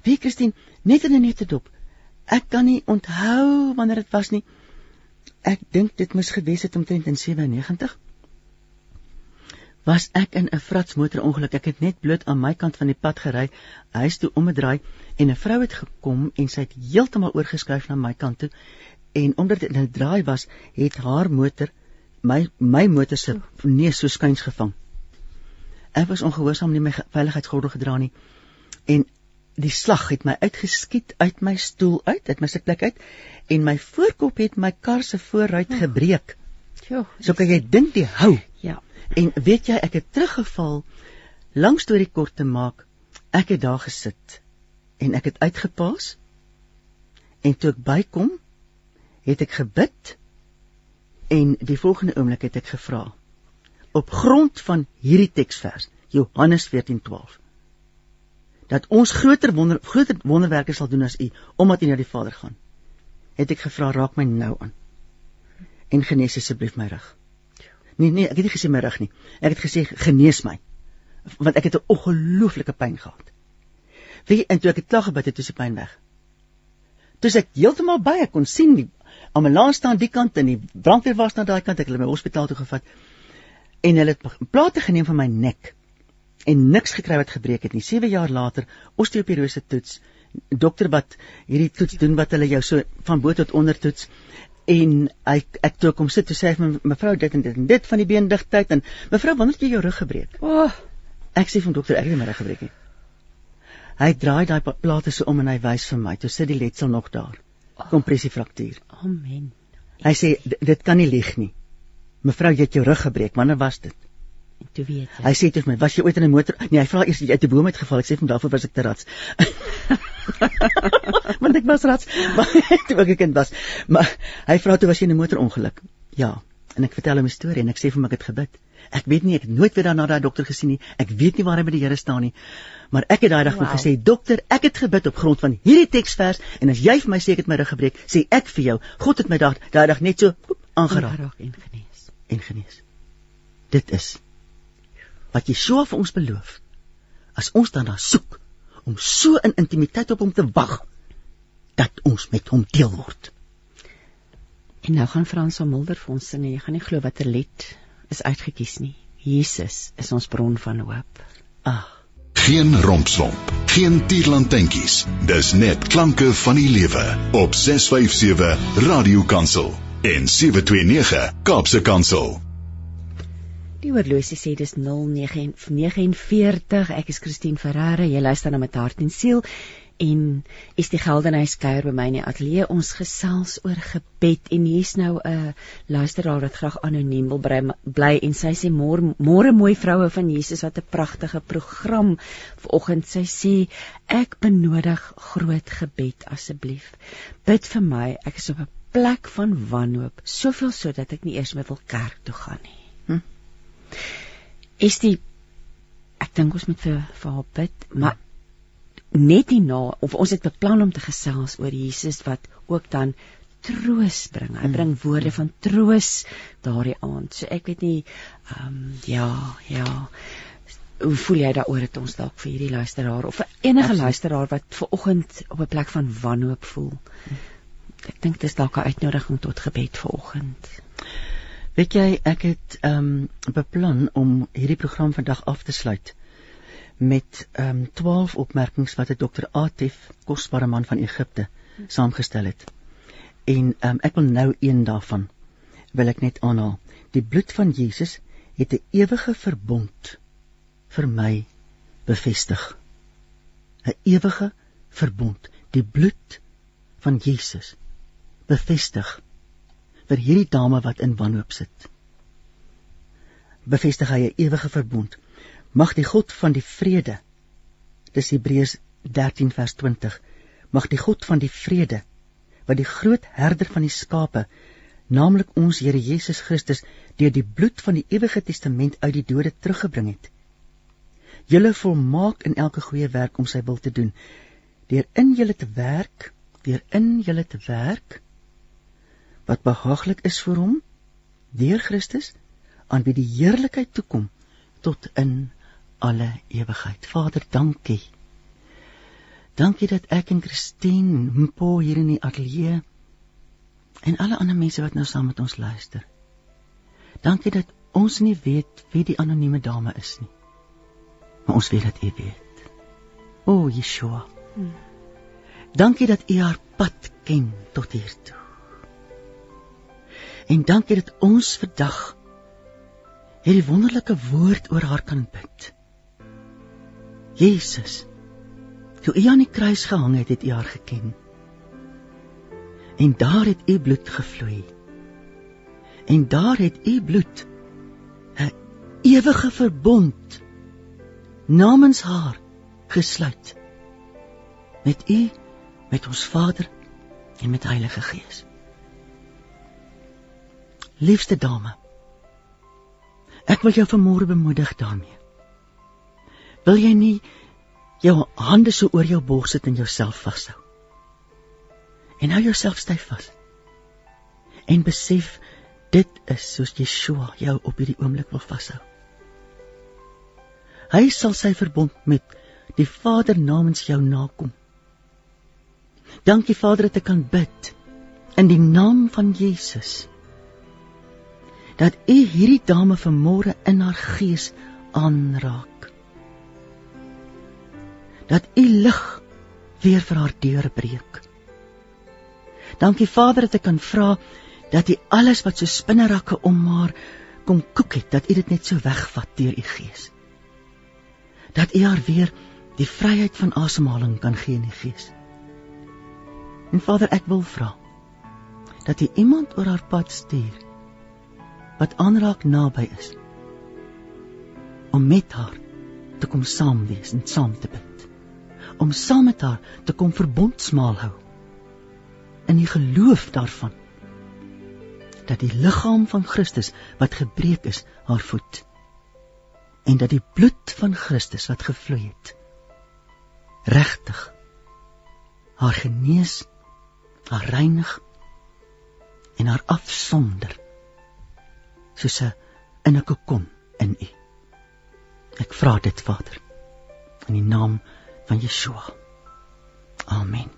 Wie Christine net in 'n nette dop ek kan nie onthou wanneer dit was nie. Ek dink dit moes gewees het omtrent in 97 was ek in 'n frats motorongeluk. Ek het net bloot aan my kant van die pad gery, huis toe omgedraai en 'n vrou het gekom en sy het heeltemal oorgeskuif na my kant toe en omdat dit 'n draai was, het haar motor my my motor se neus so skuins gevang. Ek was ongehoorsaam nie my veiligheidsgordel gedra nie en die slag het my uitgeskiet uit my stoel uit, uit my sitplek uit en my voorkop het my kar se voorruit gebreek. Jo, So kan jy dink die hou ja. En weet jy, ek het teruggeval langs storie kort te maak. Ek het daar gesit en ek het uitgepaas. En toe ek bykom, het ek gebid en die volgende oomblik het ek gevra op grond van hierdie teksvers Johannes 14:12 dat ons groter wonder groter wonderwerke sal doen as u omdat u na die Vader gaan. Het ek gevra raak my nou aan. En genees asseblief my rug. Nee nee, ek het nie gesê my rug nie. Ek het gesê genees my. Want ek het 'n ongelooflike pyn gehad. Jy, en toe ek het klaar gebid het, toe se pyn weg. Toe ek heeltemal by ek kon sien die ambulans staan aan die kant en die brandweer was na daai kant, ek het hulle my hospitaal toe gevat. En hulle het plate geneem van my nek en niks gekry wat gebreek het nie. 7 jaar later osteoporose toets, dokter wat hierdie toets doen wat hulle jou so van bo tot onder toets en hy ek toe kom sit toe sê hy vir mevrou dit en dit en dit van die beendigtheid en mevrou wanneer het jy jou rug gebreek? O, oh, Ek sê van dokter ek het my rug gebreek nie. Hy draai daai plate so om en hy wys vir my. Toe sit die letsel nog daar. Kompressiefraktuur. amen. Hy sê "D- dit kan nie lieg nie. Mevrou, jy het jou rug gebreek. Wanneer was dit? Toe weet jy. Hy sê toe vir my, "Was jy ooit in 'n motor?" Nee, hy vra eers jy uit 'n boom uitgeval. Ek sê van daarvoor was ek te rats. [laughs] Want ek was rats, [laughs] maar toe ek 'n kind was. Maar hy vra toe was jy in 'n motorongeluk? Ja. En ek vertel hom 'n storie en ek sê vir hom ek het gebid. Ek weet nie, ek het nooit weer daarna daai dokter gesien nie. Ek weet nie waar hy by die Here staan nie. Maar ek het daai dag wow. Gesê, "Dokter, ek het gebid op grond van hierdie teksvers en as jy vir my sê ek het my rug gebreek, sê ek vir jou, God het my daai daai dag net so Aangeraak en genees. en genees. Dit is wat Yeshua vir ons beloof. As ons daarna soek om so in intimiteit op hom te wag dat ons met hom deel word. En nou gaan Frans van Mulder vir ons sing en jy gaan nie glo watter lied is uitgekies nie. Jesus is ons bron van hoop. Ah, Geen rompslomp, geen tierlantentjies. Dis net klanke van die lewe op 657 Radio Kansel en 729 Kaapse Kansel. Die oorlosie sê dis 0949. Ek is Christine Ferreira. Jy luister na met hart en siel en is die Geldenhuis kuier by my in die ateljee. Ons gesels oor gebed en hier's nou 'n luisteraar wat graag anoniem wil bly, bly en sy sê môre môre mooi vroue van Jesus wat 'n pragtige program vanoggend. Sy sê ek benodig groot gebed asseblief. Bid vir my. Ek is op 'n plek van wanhoop, soveel so dat ek nie eers meer wil kerk toe gaan nie. Is die ek dink ons moet vir vir haar bid, maar net hierna of ons het beplan om te gesels oor Jesus wat ook dan troos bring. Hy bring woorde van troos daardie aand. So ek weet nie ehm um, ja, ja. Hoe voel jy daaroor dat ons dalk vir hierdie luisteraar of vir enige Absoluut. luisteraar wat ver oggend op 'n plek van wanhoop voel? Ek dink dis dalk 'n uitnodiging tot gebed vir oggend. Weet jy, ek het ehm um, beplan om hierdie program vandag af te sluit met ehm um, 12 opmerkings wat 'n dokter Atef, kosbare man van Egipte, saamgestel het. En ehm um, ek wil nou een daarvan wil ek net aanhaal. Die bloed van Jesus het 'n ewige verbond vir my bevestig. 'n Ewige verbond. Die bloed van Jesus bevestig vir hierdie dame wat in wanhoop sit. Bevestig hy 'n ewige verbond. Mag die God van die vrede dis Hebreërs 13 vers 20 mag die God van die vrede wat die groot herder van die skape naamlik ons Here Jesus Christus deur die bloed van die ewige testament uit die dode teruggebring het julle volmaak in elke goeie werk om sy wil te doen deur in julle te werk deur in julle te werk wat behaaglik is vir hom deur Christus aan wie die heerlikheid toekom tot in alle ewigheid. Vader, dankie. Dankie dat ek en Christine Mpo hier in die ateljee En alle ander mense wat nou saam met ons luister. Dankie dat ons nie weet wie die anonieme dame is nie. Maar ons weet dat U weet. O, Yeshua. Hmm. Dankie dat U haar pad ken tot hier toe. En dankie dat ons vandag hierdie wonderlike woord oor haar kan bid. Jesus, toe U aan die kruis gehang het, het U haar geken. En daar het U bloed gevloei. En daar het U bloed 'n ewige verbond namens haar gesluit met U met ons Vader en met Heilige Gees. Liefste dame, ek wil jou vanmôre bemoedig daarmee. Wil jy nie jou hande so oor jou bors sit en jouself vashou? En hou jouself styf vas. En besef dit is soos Yeshua jou op hierdie oomblik wil vashou. Hy sal sy verbond met die Vader namens jou nakom. Dankie Vader dat ek kan bid in die naam van Jesus. Dat U hierdie dame vanmôre in haar gees aanraak. Dat U lig weer vir haar deure breek. Dankie Vader dat ek kan vra dat U alles wat so spinnerakke om haar kom koek het, dat U dit net so wegvat deur U gees. Dat U haar weer die vryheid van asemhaling kan gee in die gees. En Vader, ek wil vra dat U iemand oor haar pad stuur wat aanraak naby is om met haar te kom saam wees en saam te bid. Om saam met haar te kom verbondsmaal hou in die geloof daarvan dat die liggaam van Christus wat gebreek is haar voed en dat die bloed van Christus wat gevloei het regtig haar genees haar reinig en haar afsonder soos 'n in 'n kokon in u. Ek vra dit Vader in die naam van Yeshua. Amen.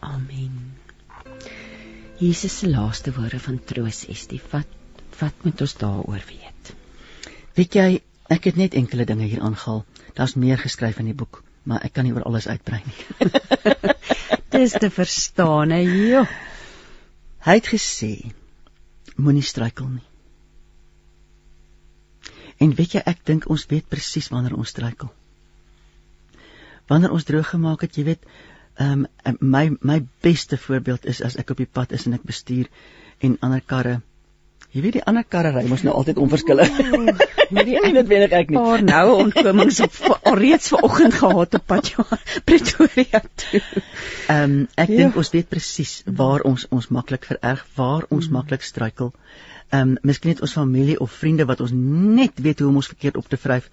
Amen. Jesus se laaste woorde van troos is die wat wat moet ons daaroor weet. Weet jy, ek het net enkele dinge hier aangehaal. Daar's meer geskryf in die boek, maar ek kan nie oor alles uitbrei nie. [laughs] is te verstaan, hè. Jo. Hy het gesê moenie struikel nie. En weet jy, ek dink ons weet presies wanneer ons struikel. Wanneer ons droog gemaak het, jy weet, ehm um, my my beste voorbeeld is as ek op die pad is en ek bestuur en ander karre Jy weet die ander karre ry mos nou altyd onverskillig. [laughs] Nee, nie dit weet ek nie. Paar nou ontkomings op [laughs] alreeds vanoggend gehad op pad ja, Pretoria toe. Ehm um, ek dink ja. ons weet presies waar ons ons maklik vererg, waar ons mm. maklik struikel. Ehm um, miskien het ons familie of vriende wat ons net weet hoe om ons verkeerd op te vryf.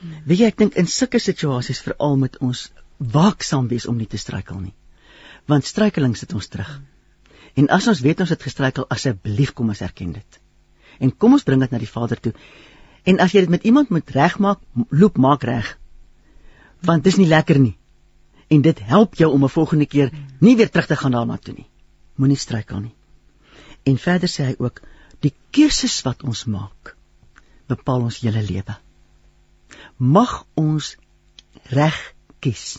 Mm. Weet jy ek dink in sulke situasies veral moet ons waaksaam wees om nie te struikel nie. Want struikeling sit ons terug. En as ons weet ons het gestruikel, asseblief kom ons erken dit. En kom ons bring dit na die Vader toe. En as jy dit met iemand moet regmaak, loop maak reg. Want dis nie lekker nie. En dit help jou om 'n volgende keer nie weer terug te gaan daarna toe nie. Moenie struikel nie. En verder sê hy ook, die keuses wat ons maak, bepaal ons hele lewe. Mag ons reg kies.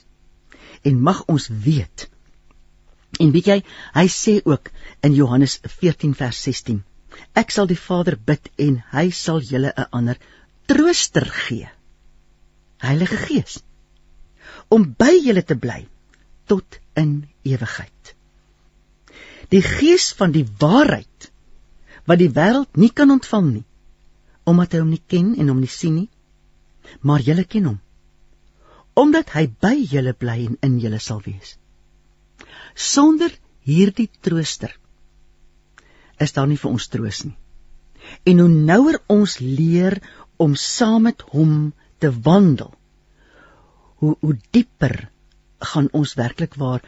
En mag ons weet En weet jy, hy sê ook in Johannes 14 vers 16: Ek sal die Vader bid en hy sal julle 'n ander trooster gee. Heilige Gees om by julle te bly tot in ewigheid. Die Gees van die waarheid wat die wêreld nie kan ontvang nie omdat hy hom nie ken en hom nie sien nie, maar julle ken hom omdat hy by julle bly en in julle sal wees. Sonder hierdie trooster is daar nie vir ons troos nie. En hoe nouer ons leer om saam met hom te wandel, hoe hoe dieper gaan ons werklik waar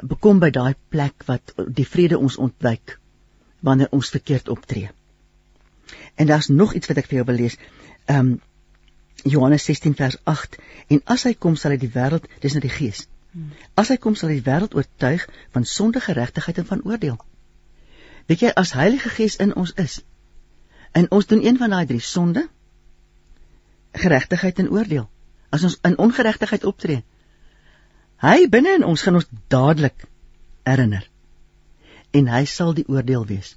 bekom by daai plek wat die vrede ons ontwyk wanneer ons verkeerd optree. En daar's nog iets wat ek vir jou wil lees. Ehm um, Johannes 16 vers 8 en as hy kom sal hy die wêreld, dis nou die gees, As hy kom sal hy die wêreld oortuig van sonde, geregtigheid en van oordeel. Weet jy as Heilige Gees in ons is en ons doen een van daai drie sonde, geregtigheid en oordeel. As ons in ongeregtigheid optree, hy binne in ons gaan ons dadelik herinner. En hy sal die oordeel wees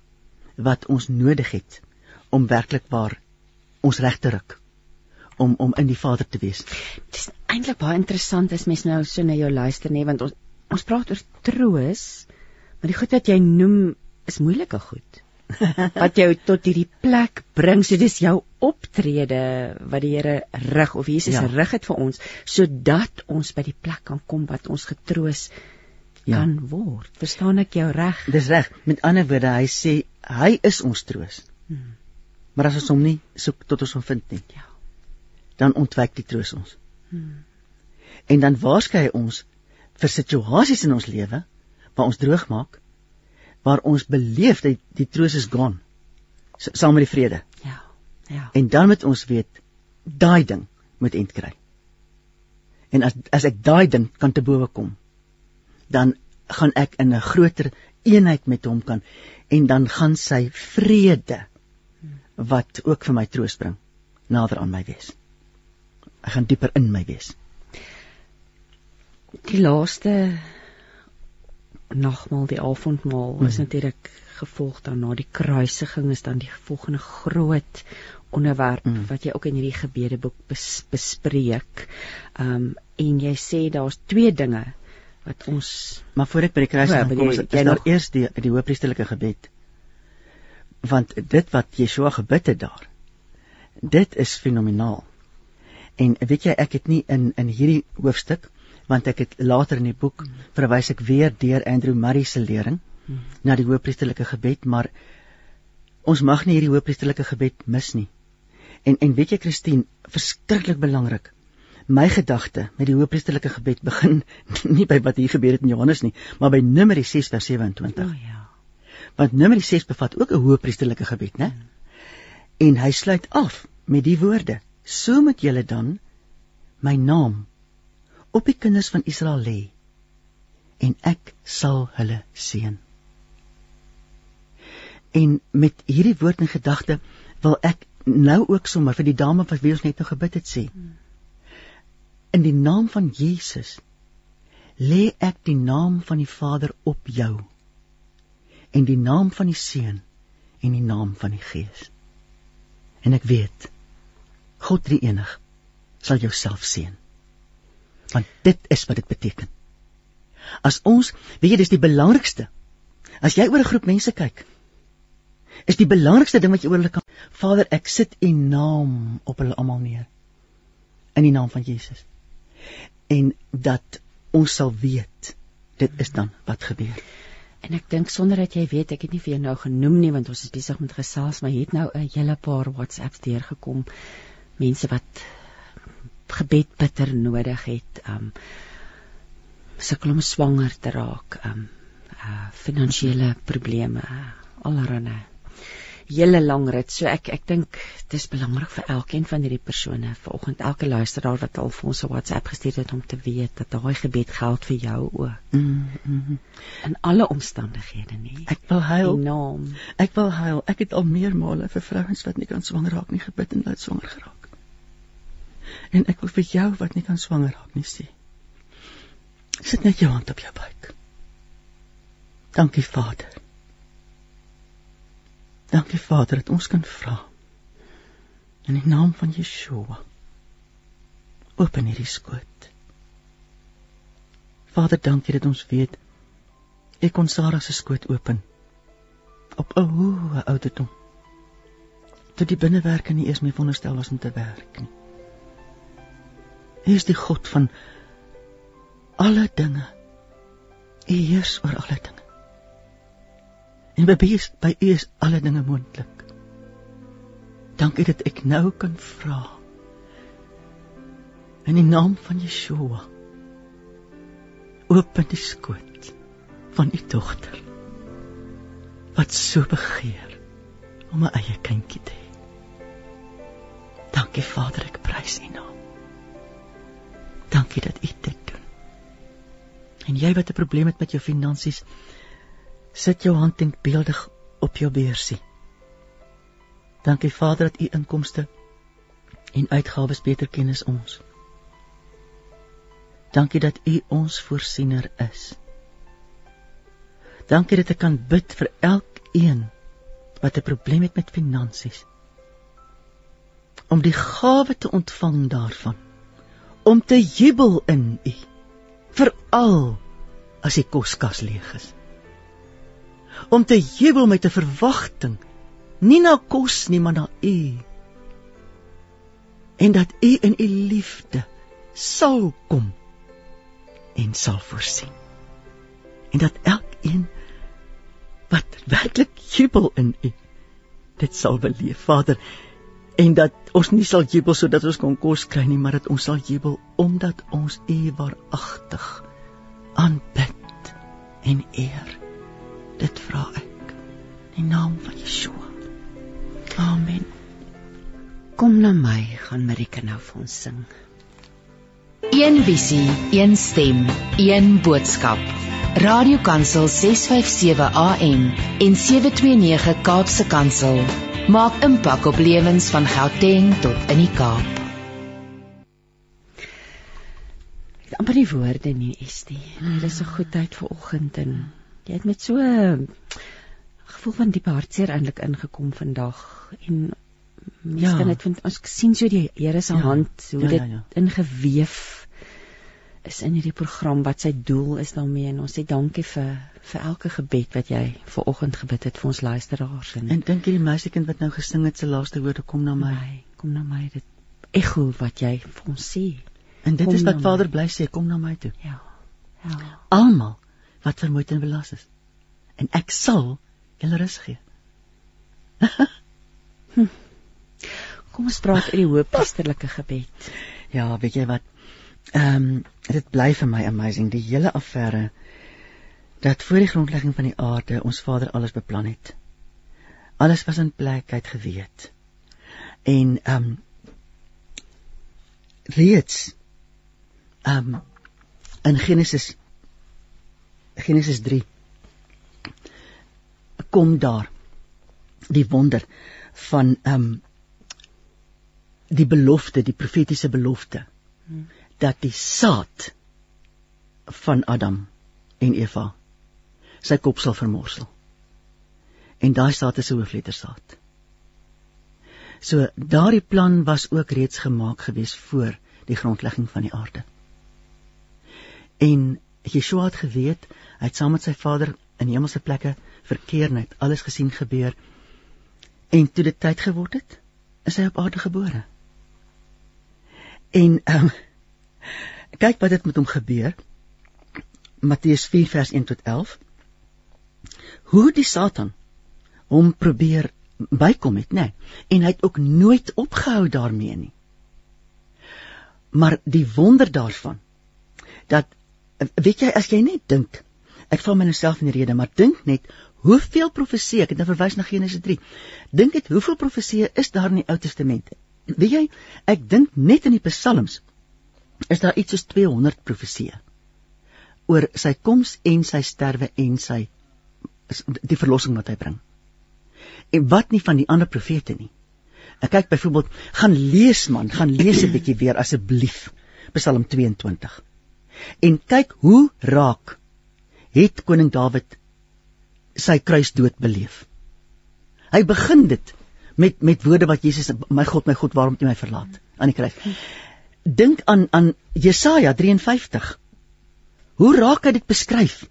wat ons nodig het om werklik waar ons reg te ruk om om in die Vader te wees. Dit is eintlik baie interessant as mens nou so na jou luister nê want ons ons praat oor troos, maar die goed wat jy noem is moeilike goed. [laughs] wat jou tot hierdie plek bring, so dis jou optrede wat die Here rig of Jesus ja. rig het vir ons sodat ons by die plek kan kom wat ons getroos ja. kan word. Verstaan ek jou reg? Dis reg. Met ander woorde, hy sê hy is ons troos. Hmm. Maar as ons hom nie soek tot ons hom vind nie. Ja dan ontwyk die troos ons. Hmm. En dan waarskei ons vir situasies in ons lewe waar ons droog maak, waar ons beleef dat die troos is gone saam met die vrede. Ja. Ja. En dan moet ons weet daai ding moet eind kry. En as as ek daai ding kan te bowe kom, dan gaan ek in 'n groter eenheid met hom kan en dan gaan sy vrede wat ook vir my troos bring nader aan my wees. Ek gaan dieper in my wees. Die laaste nagmaal, die avondmaal, is hmm. natuurlik gevolg daarna die kruisiging is dan die volgende groot onderwerp hmm. wat jy ook in hierdie gebedeboek bes, bespreek. Um en jy sê daar's twee dinge wat ons maar voor ek by die kruisiging kom, is dit nou eers die die hoëpriesterlike gebed. Want dit wat Yeshua gebid het daar, dit is fenomenaal. En weet jy, ek het nie in in hierdie hoofstuk want ek het later in die boek verwys ek weer deur Andrew Murray se lering hmm. na die hoëpriesterlike gebed, maar ons mag nie hierdie hoëpriesterlike gebed mis nie. En en weet jy Christine, verskriklik belangrik. My gedagte met die hoëpriesterlike gebed begin [laughs] nie by wat hier gebeur het in Johannes nie, maar by Numeri 6 vers 27. O oh, ja. Want Numeri 6 bevat ook 'n hoëpriesterlike gebed, né? Hmm. En hy sluit af met die woorde: so moet julle dan my naam op die kinders van Israel lê en ek sal hulle seën. En met hierdie woord in gedagte wil ek nou ook sommer vir die dame wat wie ons net nou gebid het sê. In die naam van Jesus lê ek die naam van die Vader op jou en die naam van die Seun en die naam van die Gees. En ek weet God drie enig sal jouself seën. Want dit is wat dit beteken. As ons, weet jy, dis die belangrikste. As jy oor 'n groep mense kyk, is die belangrikste ding wat jy oor hulle kan Vader, ek sit U naam op hulle almal neer. In die naam van Jesus. En dat ons sal weet dit is dan wat gebeur. En ek dink sonder dat jy weet, ek het nie vir jou nou genoem nie want ons is besig met gesels, maar het nou 'n hele paar WhatsApps deurgekom mense wat gebed bitter nodig het um sukkel om swanger te raak um uh finansiële probleme allerhande hele lang rit so ek ek dink dis belangrik vir elkeen van hierdie persone vanoggend elke luisteraar wat al vir ons 'n WhatsApp gestuur het om te weet dat daai gebed geld vir jou ook mm -hmm. in alle omstandighede nie ek wil huil enorm ek wil huil ek het al meermale vir vrouens wat nie kan swanger raak nie gebid en hulle swanger geraak En ek wil vir jou wat nie kan swanger raak nie sê. Sit net jou hand op jou buik. Dankie Vader. Dankie Vader dat ons kan vra. In die naam van Yeshua. Open hierdie skoot. Vader, dankie dat ons weet ek kon Sarah se skoot open op 'n hoë ouderdom. Tot die binnewerke nie eers meer wonderstel was om te werk nie. U is die God van alle dinge. U heers oor alle dinge. En by U by U is alle dinge moontlik. Dankie dat ek nou kan vra. In die naam van Yeshua. Open die skoot van u dogter wat so begeer om 'n eie kindjie te hê. Dankie Vader, ek prys U naam. Dankie dat U dit doen. En jy wat 'n probleem het met jou finansies, sit jou hand denkbeeldig op jou beursie. Dankie Vader dat u inkomste en uitgawes beter ken as ons. Dankie dat u ons voorsiener is. Dankie dat ek kan bid vir elkeen wat 'n probleem het met finansies. Om die gawe te ontvang daarvan. Om te jubel in u. Veral as die koskas leeg is. Om te jubel met 'n verwagting nie na kos nie, maar na u. En dat u in u liefde sal kom en sal voorsien. En dat elkeen wat werklik jubel in U dit sal beleef, Vader, en dat ons nie sal jubel sodat ons kon kos kry nie, maar dat ons sal jubel omdat ons U waaragtig aanbid en eer. Dit vra ek in die naam van Yeshua. Amen. Kom na my, gaan Marika nou vir ons sing. Een visie, een stem, een boodskap. Radiokansel 657 AM en 729 Kaapse Kansel maak impak op lewens van Gauteng tot in die Kaap. Ek amper die woorde nie, Estie. Dit is 'n goedheid vir oggend en jy het met so 'n gevoel van diepe hartseer eintlik ingekom vandag en Miskien ja. net vind ons sien so die Here se ja. hand hoe ja, dit ja, ja. ingeweef is in hierdie program wat sy doel is daarmee en ons sê dankie vir vir elke gebed wat jy ver oggend gebid het vir ons luisteraars en, en dink hierdie meisiekind wat nou gesing het se laaste woorde kom na my. my kom na my dit ekho wat jy vir ons sê en dit kom is wat Vader bly sê kom na my toe ja ja almal wat vermoeid en belas is en ek sal julle rus gee [laughs] hm. kom ons praat oor die hoëpriesterlike gebed [laughs] ja weet jy wat Ehm um, dit bly vir my amazing die hele affære dat voor die grondlegging van die aarde ons Vader alles beplan het. Alles was in plek uit geweet. En ehm um, reeds ehm um, in Genesis Genesis 3 kom daar die wonder van ehm um, die belofte, die profetiese belofte. Hmm dat die saad van Adam en Eva sy kop sal vermorsel. En daai saad is 'n hooflettersaad. So daardie plan was ook reeds gemaak gewees voor die grondlegging van die aarde. En Yeshua het geweet, hy het saam met sy Vader in hemelse plekke verkeer net alles gesien gebeur. En toe dit tyd geword het, is hy op aarde gebore. En ehm um, Kyk wat dit met hom gebeur. Matteus 4 vers 1 tot 11. Hoe die Satan hom probeer bykom het, nê? Nee, en hy het ook nooit opgehou daarmee nie. Maar die wonder daarvan dat weet jy as jy net dink ek val myself in die rede maar dink net hoeveel profesie ek het nou verwys na Genesis 3 dink dit hoeveel profesie is daar in die Ou Testament weet jy ek dink net in die psalms is daar iets soos 200 profesieë oor sy koms en sy sterwe en sy die verlossing wat hy bring. En wat nie van die ander profete nie. Ek kyk byvoorbeeld, gaan lees man, gaan lees 'n [clears throat] bietjie weer asseblief Psalm 22. En kyk hoe raak het koning Dawid sy kruisdood beleef. Hy begin dit met met woorde wat Jesus my God my God waarom het U my verlaat aan die kruis dink aan aan Jesaja 53. Hoe raak hy dit beskryf?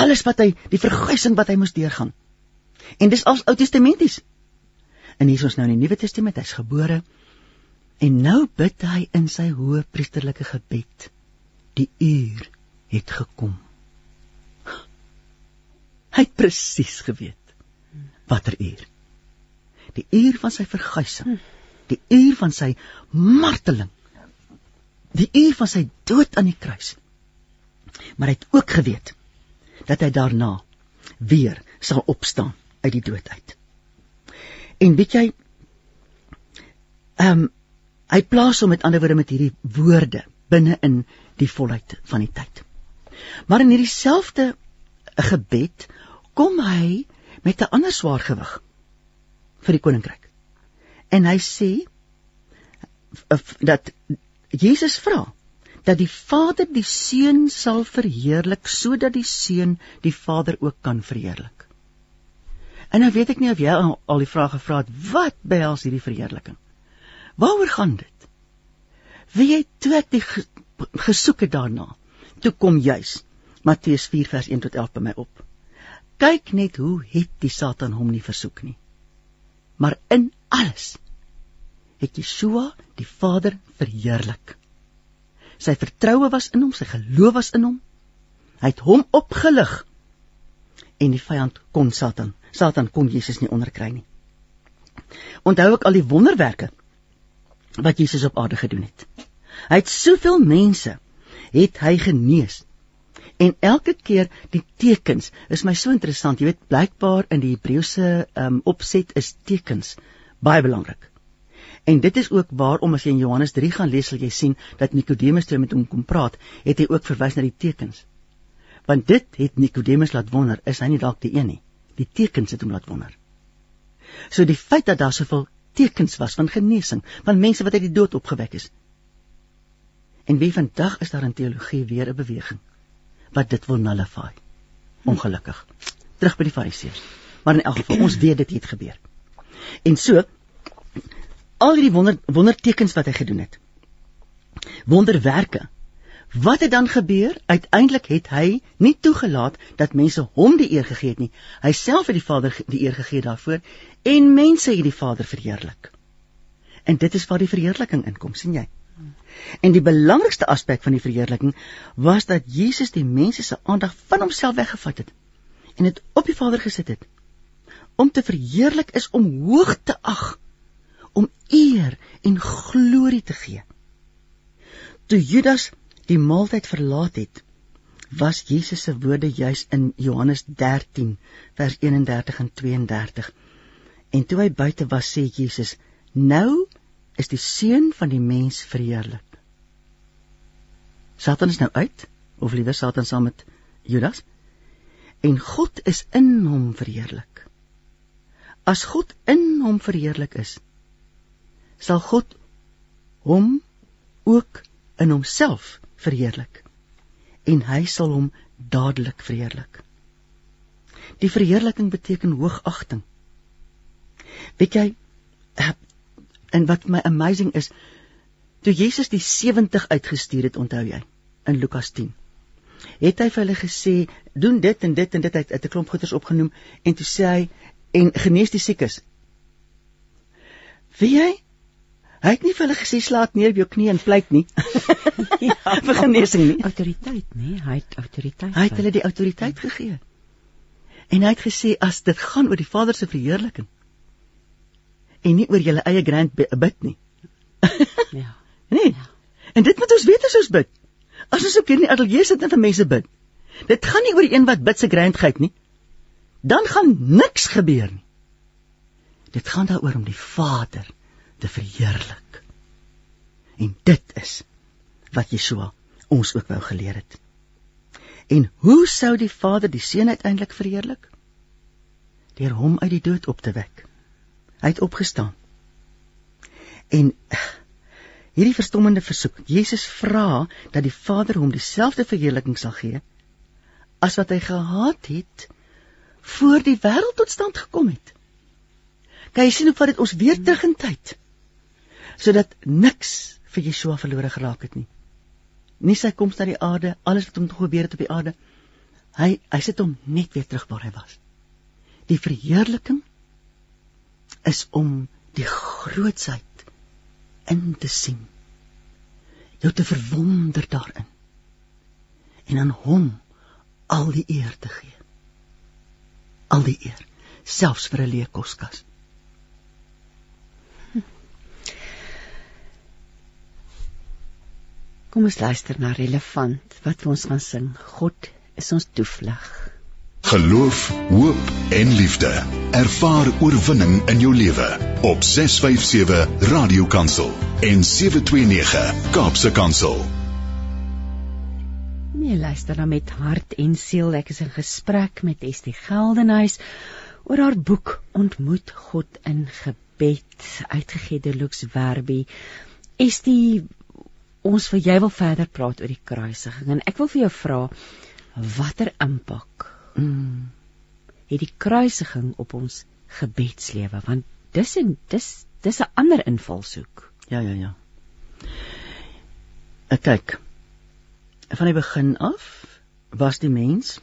Alles wat hy die verguising wat hy moes deurgaan. En dis als Ou Testamenties. En hier is ons nou in die Nuwe Testament, hy's gebore en nou bid hy in sy hoë priesterlike gebed. Die uur het gekom. Hy het presies geweet watter uur. Die uur van sy verguising. Die uur van sy marteling die uur van sy dood aan die kruis. Maar hy het ook geweet dat hy daarna weer sal opstaan uit die dood uit. En weet jy ehm um, hy plaas hom met ander woorde met hierdie woorde binne in die volheid van die tyd. Maar in hierdie selfde gebed kom hy met 'n ander swaar gewig vir die koninkryk. En hy sê dat Jesus vra dat die Vader die Seun sal verheerlik sodat die Seun die Vader ook kan verheerlik. En nou weet ek nie of jy al, die vrae gevra het wat behels hierdie verheerliking? Waaroor gaan dit? Wie het toe ek die gesoek het daarna? Toe kom juis Matteus 4 vers 1 tot 11 by my op. Kyk net hoe het die Satan hom nie versoek nie. Maar in alles het Yeshua die Vader verheerlik. Sy vertroue was in hom, sy geloof was in hom. Hy het hom opgelig. En die vyand kon Satan, Satan kon Jesus nie onderkry nie. Onthou ek al die wonderwerke wat Jesus op aarde gedoen het. Hy het soveel mense het hy genees. En elke keer die tekens is my so interessant. Jy weet, blykbaar in die Hebreëse um, opset is tekens baie belangrik. En dit is ook waarom as jy in Johannes 3 gaan lees, sal jy sien dat Nikodemus toe met hom kom praat, het hy ook verwys na die tekens. Want dit het Nikodemus laat wonder, is hy nie dalk die een nie? Die tekens het hom laat wonder. So die feit dat daar soveel tekens was van genesing, van mense wat uit die dood opgewek is. En wie vandag is daar in teologie weer 'n beweging wat dit wil nullify. Ongelukkig. Terug by die Fariseërs. Maar in elk geval, ons weet dit het gebeur. En so al hierdie wonder wondertekens wat hy gedoen het. Wonderwerke. Wat het dan gebeur? Uiteindelik het hy nie toegelaat dat mense hom die eer gegee het nie. Hy self het die Vader die eer gegee daarvoor en mense het die Vader verheerlik. En dit is waar die verheerliking inkom, sien jy? En die belangrikste aspek van die verheerliking was dat Jesus die mense se aandag van homself weggevat het en dit op die Vader gesit het. Om te verheerlik is om hoog te ag om eer en glorie te gee. Toe Judas die maaltyd verlaat het, was Jesus se woorde juis in Johannes 13 vers 31 en 32. En toe hy buite was, sê Jesus: "Nou is die seun van die mens verheerlik." Satan is nou uit, of liewer Satan saam met Judas. En God is in hom verheerlik. As God in hom verheerlik is, sal God hom ook in homself verheerlik en hy sal hom dadelik verheerlik. Die verheerliking beteken hoogagting. Weet jy en wat my amazing is, toe Jesus die 70 uitgestuur het, onthou jy, in Lukas 10. Het hy vir hulle gesê, doen dit en dit en dit uit 'n klomp goeders opgenoem en toe sê hy en genees die siekes. Wie jy Hy het nie vir hulle gesê slaat neer op jou knie en pleit nie. ja, [laughs] [laughs] vir genesing nie. Autoriteit, nee, hy het autoriteit. Hy het hulle die autoriteit gegee. En hy het gesê as dit gaan oor die Vader se verheerliking en nie oor julle eie grand bid nie. [laughs] ja. [laughs] Nee. Ja. En dit moet ons weet as ons bid. As ons op hierdie ateljee sit en vir mense bid. Dit gaan nie oor die een wat bid se grandheid nie. Dan gaan niks gebeur nie. Dit gaan daaroor om die Vader te verheerlik. En dit is wat Yeshua ons ook wou geleer het. En hoe sou die Vader die Seun uiteindelik verheerlik? Deur hom uit die dood op te wek. Hy het opgestaan. En hierdie verstommende versoek, Jesus vra dat die Vader hom dieselfde verheerliking sal gee as wat hy gehad het voor die wêreld tot stand gekom het. Kyk, jy sien hoe vat dit ons weer terug in tyd sodat niks vir Yeshua verlore geraak het nie. Nie sy koms na die aarde, alles wat hom toe gebeur het op die aarde. Hy hy sit hom net weer terug waar hy was. Die verheerliking is om die grootsheid in te sien. Jou te verwonder daarin. En aan hom al die eer te gee. Al die eer, selfs vir 'n leë koskas. Kom ons luister na relevant wat ons gaan sing. God is ons toevlug. Geloof, hoop en liefde. Ervaar oorwinning in jou lewe op 657 Radio Kansel en 729 Kaapse Kansel. Nee, luister dan met hart en siel. Ek is in gesprek met Estie Geldenhuys oor haar boek Ontmoet God in gebed uitgegee deur Lux Werby. Estie, ons wil jy wil verder praat oor die kruisiging en ek wil vir jou vra watter impak mm, het die kruisiging op ons gebedslewe want dis en dis dis 'n ander invalshoek. Ja ja ja. Ek kyk. Van die begin af was die mens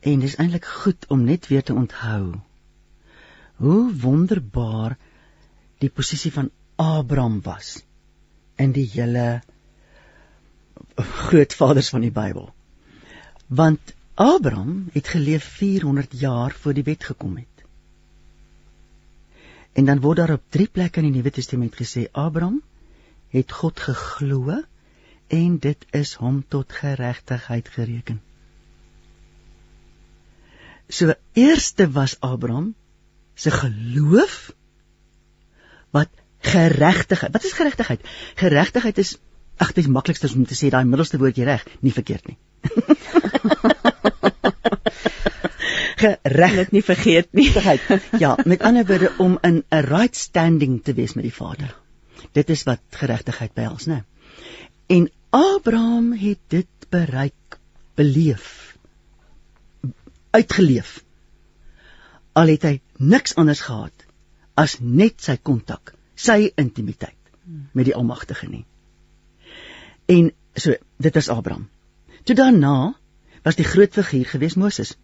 en dis eintlik goed om net weer te onthou hoe wonderbaar die posisie van Abraham was in die hele grootvaders van die Bybel. Want Abraham het geleef 400 jaar voor die wet gekom het. En dan word daar op drie plekke in die Nuwe Testament gesê Abraham het God geglo en dit is hom tot geregtigheid gereken. So eerste was Abraham se geloof wat geregtigheid. Wat is geregtigheid? Geregtigheid is ag dit is maklikste om te sê daai middelste woordjie reg, nie verkeerd nie. [laughs] Gereg, nie vergeet nie. Ja, met ander woorde om in 'n right standing te wees met die Vader. Dit is wat geregtigheid behels, né? En Abraham het dit bereik, beleef, uitgeleef. Al het hy niks anders gehad as net sy kontak, sy intimiteit met die Almagtige nie. En so, dit is Abraham. Toe daarna was die groot figuur gewees Moses.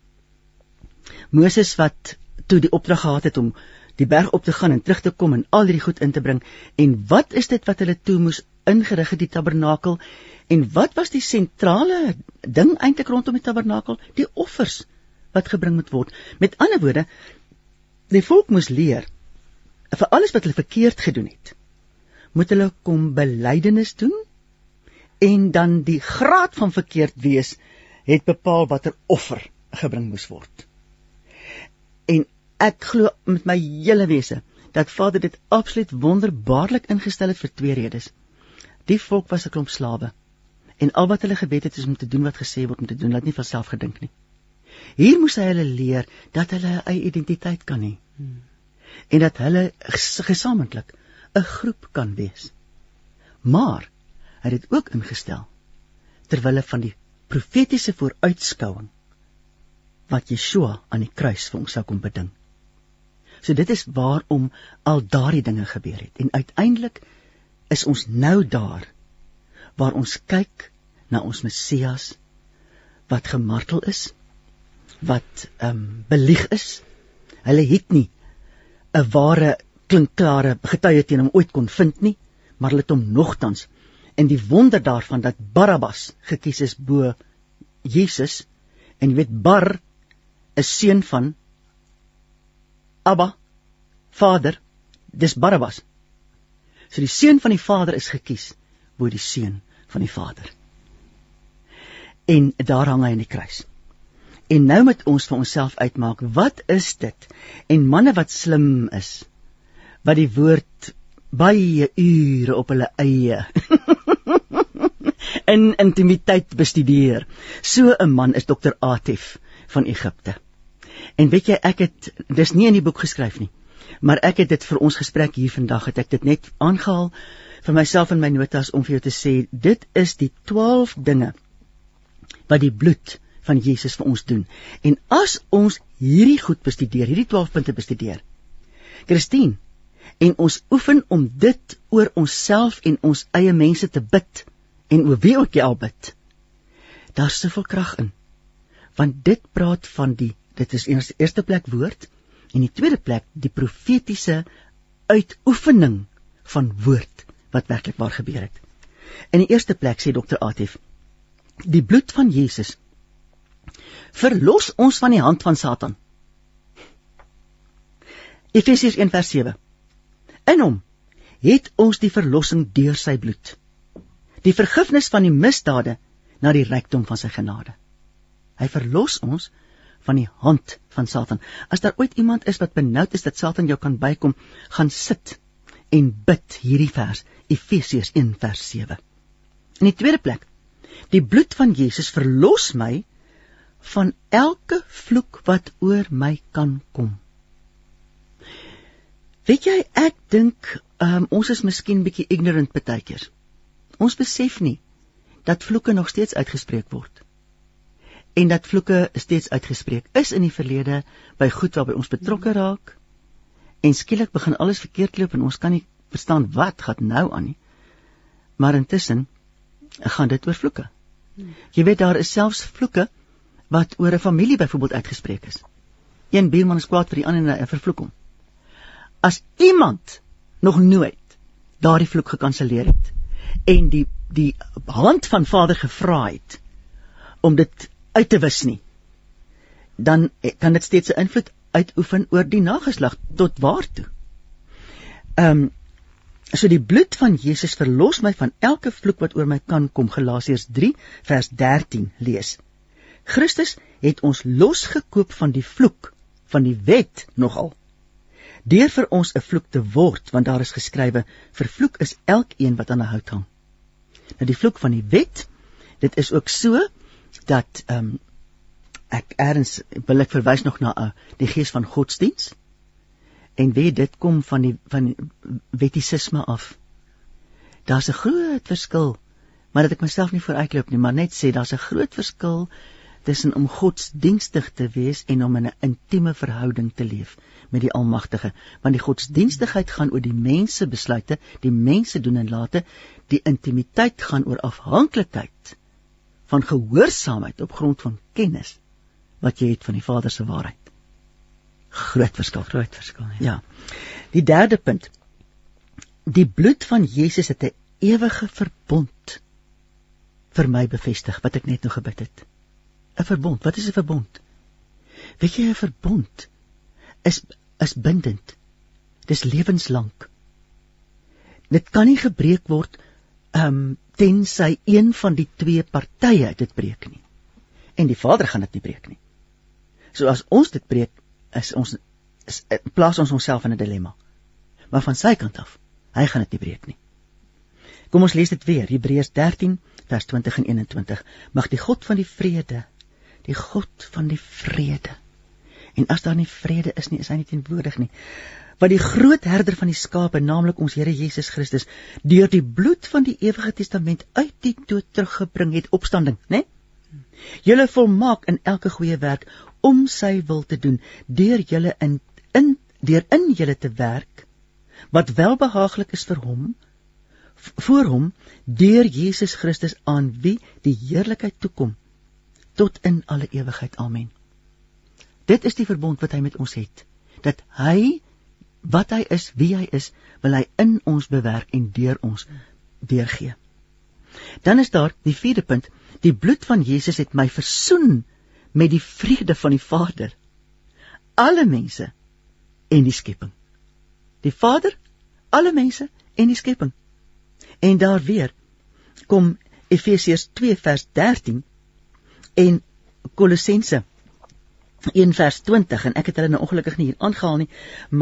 Moses wat toe die opdrag gehad het om die berg op te gaan en terug te kom en al hierdie goed in te bring. En wat is dit wat hulle toe moes ingerig het die tabernakel? En wat was die sentrale ding eintlik rondom die tabernakel? Die offers wat gebring moet word. Met ander woorde die volk moes leer vir alles wat hulle verkeerd gedoen het moet hulle kom belydenis doen en dan die graad van verkeerd wees het bepaal watter offer gebring moes word en ek glo met my hele wese dat Vader dit absoluut wonderbaarlik ingestel het vir twee redes Die volk was 'n klomp slawe. En al wat hulle gebed het is om te doen wat gesê word om te doen, laat nie van self gedink nie. Hier moes hy hulle leer dat hulle 'n eie identiteit kan hê. Hmm. En dat hulle gesamentlik 'n groep kan wees. Maar het dit ook ingestel ter wille van die profetiese vooruitskouing wat Yeshua aan die kruis vir ons sou kom beding. So dit is waarom al daardie dinge gebeur het en uiteindelik is ons nou daar waar ons kyk na ons Messias wat gemartel is, wat ehm um, belieg is. Hulle het nie 'n ware klinkklare getuie teen hom ooit kon vind nie, maar hulle het hom nogtans en die wonder daarvan dat Barabbas gekies is bo Jesus en jy weet Bar is seun van Abba Vader dis Barabbas So die seun van die Vader is gekies bo die seun van die Vader. En daar hang hy aan die kruis. En nou moet ons vir onsself uitmaak, wat is dit? En manne wat slim is, wat die woord baie ure op hulle eie [laughs] in intimiteit bestudeer. So 'n man is dokter Atif van Egipte. En weet jy, ek het dis nie in die boek geskryf nie maar ek het dit vir ons gesprek hier vandag het ek dit net aangehaal vir myself in my notas om vir jou te sê dit is die 12 dinge wat die bloed van Jesus vir ons doen. En as ons hierdie goed bestudeer, hierdie 12 punte bestudeer. Christine, en ons oefen om dit oor onsself en ons eie mense te bid en oor wie ook jy al bid. Daar's soveel krag in. Want dit praat van die dit is eers eerste plek woord, En die tweede plek, die profetiese uitoefening van woord wat werklik waar gebeur het. In die eerste plek sê dokter Atif, die bloed van Jesus verlos ons van die hand van Satan. Efesiërs 1:7. In hom het ons die verlossing deur sy bloed. Die vergifnis van die misdade na die rykdom van sy genade. Hy verlos ons van die hand van Satan. As daar ooit iemand is wat benoud is dat Satan jou kan bykom, gaan sit en bid hierdie vers, Efesiërs 1 vers 7. In die tweede plek, die bloed van Jesus verlos my van elke vloek wat oor my kan kom. Weet jy, ek dink um, ons is miskien bietjie ignorant partykeers. Ons besef nie dat vloeke nog steeds uitgespreek word. En dat vloeke steeds uitgespreek is in die verlede by goed waarby ons betrokke raak. En skielik begin alles verkeerd loop en ons kan nie verstaan wat gaan nou aan nie. Maar intussen gaan dit oor vloeke. Jy weet daar is selfs vloeke wat oor 'n familie byvoorbeeld uitgespreek is. Een buurman is kwaad vir die ander en hy vervloek hom. As iemand nog nooit daardie vloek gekanselleer het en die die hand van Vader gevra het om dit uit te wis nie, dan kan dit steeds 'n invloed uitoefen oor die nageslag tot waartoe. Ehm um, So die bloed van Jesus verlos my van elke vloek wat oor my kan kom. Galasiërs 3 vers 13 lees. Christus het ons losgekoop van die vloek van die wet nogal. Deur vir ons 'n vloek te word, want daar is geskrywe: "Vervloek is elkeen wat aan 'n hout hang." Nou die vloek van die wet, dit is ook so dat ehm um, ek erns wil ek verwys nog na uh, die gees van godsdiens en weet dit kom van die van wettisisme af. Daar's 'n groot verskil, maar dat ek myself nie vooruitloop nie, maar net sê daar's 'n groot verskil tussen om godsdienstig te wees en om in 'n intieme verhouding te leef met die Almagtige, want die godsdienstigheid gaan oor die mense besluite, die mense doen en late, die intimiteit gaan oor afhanklikheid van gehoorsaamheid op grond van kennis wat jy het van die Vader se waarheid groot verskil, groot verskil. Ja. ja. Die derde punt. Die bloed van Jesus het 'n ewige verbond vir my bevestig wat ek net nou gebid het. 'n Verbond. Wat is 'n verbond? Weet jy 'n verbond is is bindend. Dis lewenslank. Dit kan nie gebreek word ehm um, tensy een van die twee partye dit breek nie. En die Vader gaan dit nie breek nie. So as ons dit breek, is ons is eh, plaas ons onsself in 'n dilemma. Maar van sy kant af, hy gaan dit nie breek nie. Kom ons lees dit weer, Hebreërs 13 vers 20 en 21. Mag die God van die vrede, die God van die vrede. En as daar nie vrede is nie, is hy nie teenwoordig nie. Wat die groot herder van die skape, naamlik ons Here Jesus Christus, deur die bloed van die ewige testament uit die dood teruggebring het opstanding, né? Julle volmaak in elke goeie werk om sy wil te doen deur julle in in deur in julle te werk wat welbehaaglik is vir hom voor hom deur Jesus Christus aan wie die heerlikheid toe kom tot in alle ewigheid. Amen. Dit is die verbond wat hy met ons het dat hy wat hy is wie hy is wil hy in ons bewerk en deur ons deurgee. Dan is daar die vierde punt. Die bloed van Jesus het my versoen met die vrede van die Vader. Alle mense en die skepping. Die Vader alle mense en die skepping. En daar weer kom Efesiërs 2 vers 13 en Kolossense 1 vers 20 en ek het hulle nou ongelukkig nie hier aangehaal nie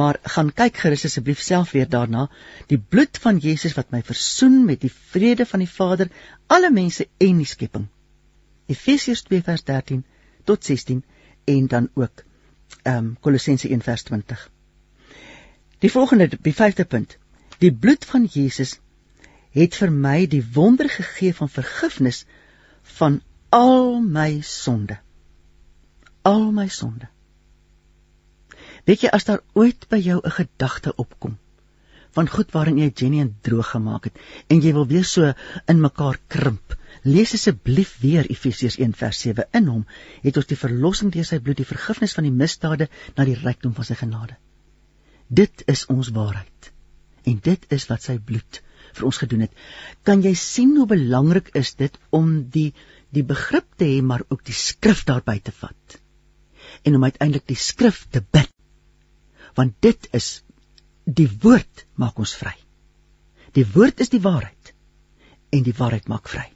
maar gaan kyk gerus asseblief self weer daarna die bloed van Jesus wat my versoen met die vrede van die Vader alle mense en die skepping Efesiërs 2 vers 13 tot 16 en dan ook ehm um, Kolossense 1 vers 20. Die volgende die vyfde punt. Die bloed van Jesus het vir my die wonder gegee van vergifnis van al my sonde. Al my sonde. Weet jy as daar ooit by jou 'n gedagte opkom van goed waarin jy Jenny en droog gemaak het en jy wil weer so in mekaar krimp Lees asseblief weer Efesiërs 1 vers 7. In hom het ons die verlossing deur sy bloed, die vergifnis van die misdade na die rykdom van sy genade. Dit is ons waarheid. En dit is wat sy bloed vir ons gedoen het. Kan jy sien hoe belangrik is dit om die die begrip te hê maar ook die skrif daarby te vat? En om uiteindelik die skrif te bid. Want dit is die woord maak ons vry. Die woord is die waarheid en die waarheid maak vry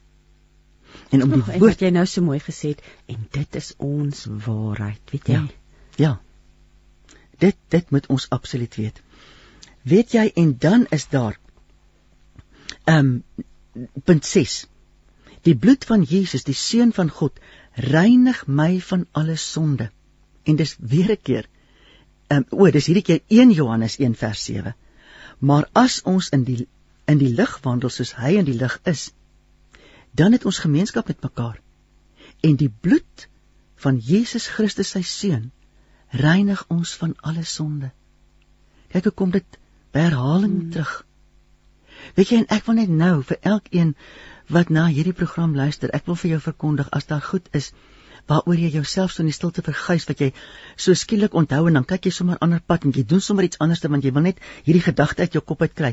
en om die woord wat jy nou so mooi gesê het en dit is ons waarheid weet jy ja, ja. dit dit moet ons absoluut weet weet jy en dan is daar ehm um, punt 6 die bloed van Jesus die seun van God reinig my van alle sonde. En dis weer 'n keer. Ehm um, o, dis hierdie keer 1 Johannes 1 vers 7. Maar as ons in die in die lig wandel soos hy in die lig is, dan het ons gemeenskap met mekaar. En die bloed van Jesus Christus sy seun reinig ons van alle sonde. Kyk hoe kom dit by herhaling hmm. terug. Weet jy en ek wil net nou vir elkeen wat na hierdie program luister, ek wil vir jou verkondig as daar goed is waaroor jy jouself so in die stilte verguis wat jy so skielik onthou en dan kyk jy sommer ander pad en jy doen sommer iets anders want jy wil net hierdie gedagte uit jou kop uit kry.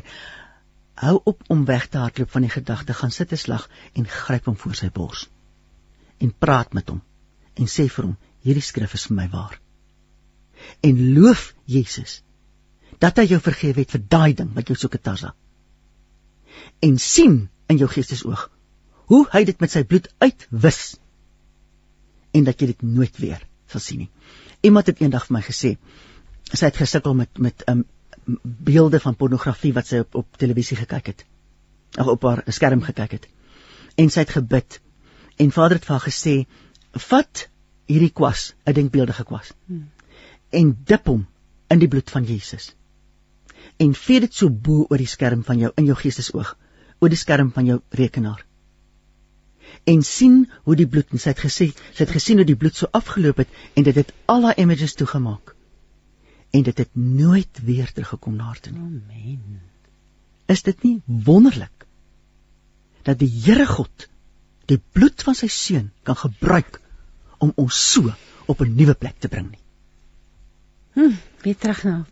Hou op om weg te hardloop van die gedagte, gaan sit 'n slag en gryp hom voor sy bors. En praat met hom en sê vir hom, hierdie skrif is vir my waar. En loof Jesus dat hy jou vergewe het vir daai ding wat jou so getarsa. En sien in jou geestesoog hoe hy dit met sy bloed uitwis en dat jy dit nooit weer sal sien nie. Iemand het eendag vir my gesê sy het gesukkel met met 'n um, beelde van pornografie wat sy op op televisie gekyk het. Of op haar skerm gekyk het. En sy het gebid en Vader het vir haar gesê: "Vat hierdie kwas, 'n denkbeeldige kwas. Hmm. En dip hom in die bloed van Jesus. En vee dit so bo oor die skerm van jou in jou geestesoog oor die skerm van jou rekenaar. En sien hoe die bloed, sy het gesê, sy het gesien hoe die bloed so afgeloop het en dit het al haar images toegemaak. En dit het nooit weer teruggekom na haar toe nie. Amen. Is dit nie wonderlik dat die Here God die bloed van sy seun kan gebruik om ons so op 'n nuwe plek te bring nie? Hm, weer terug nou.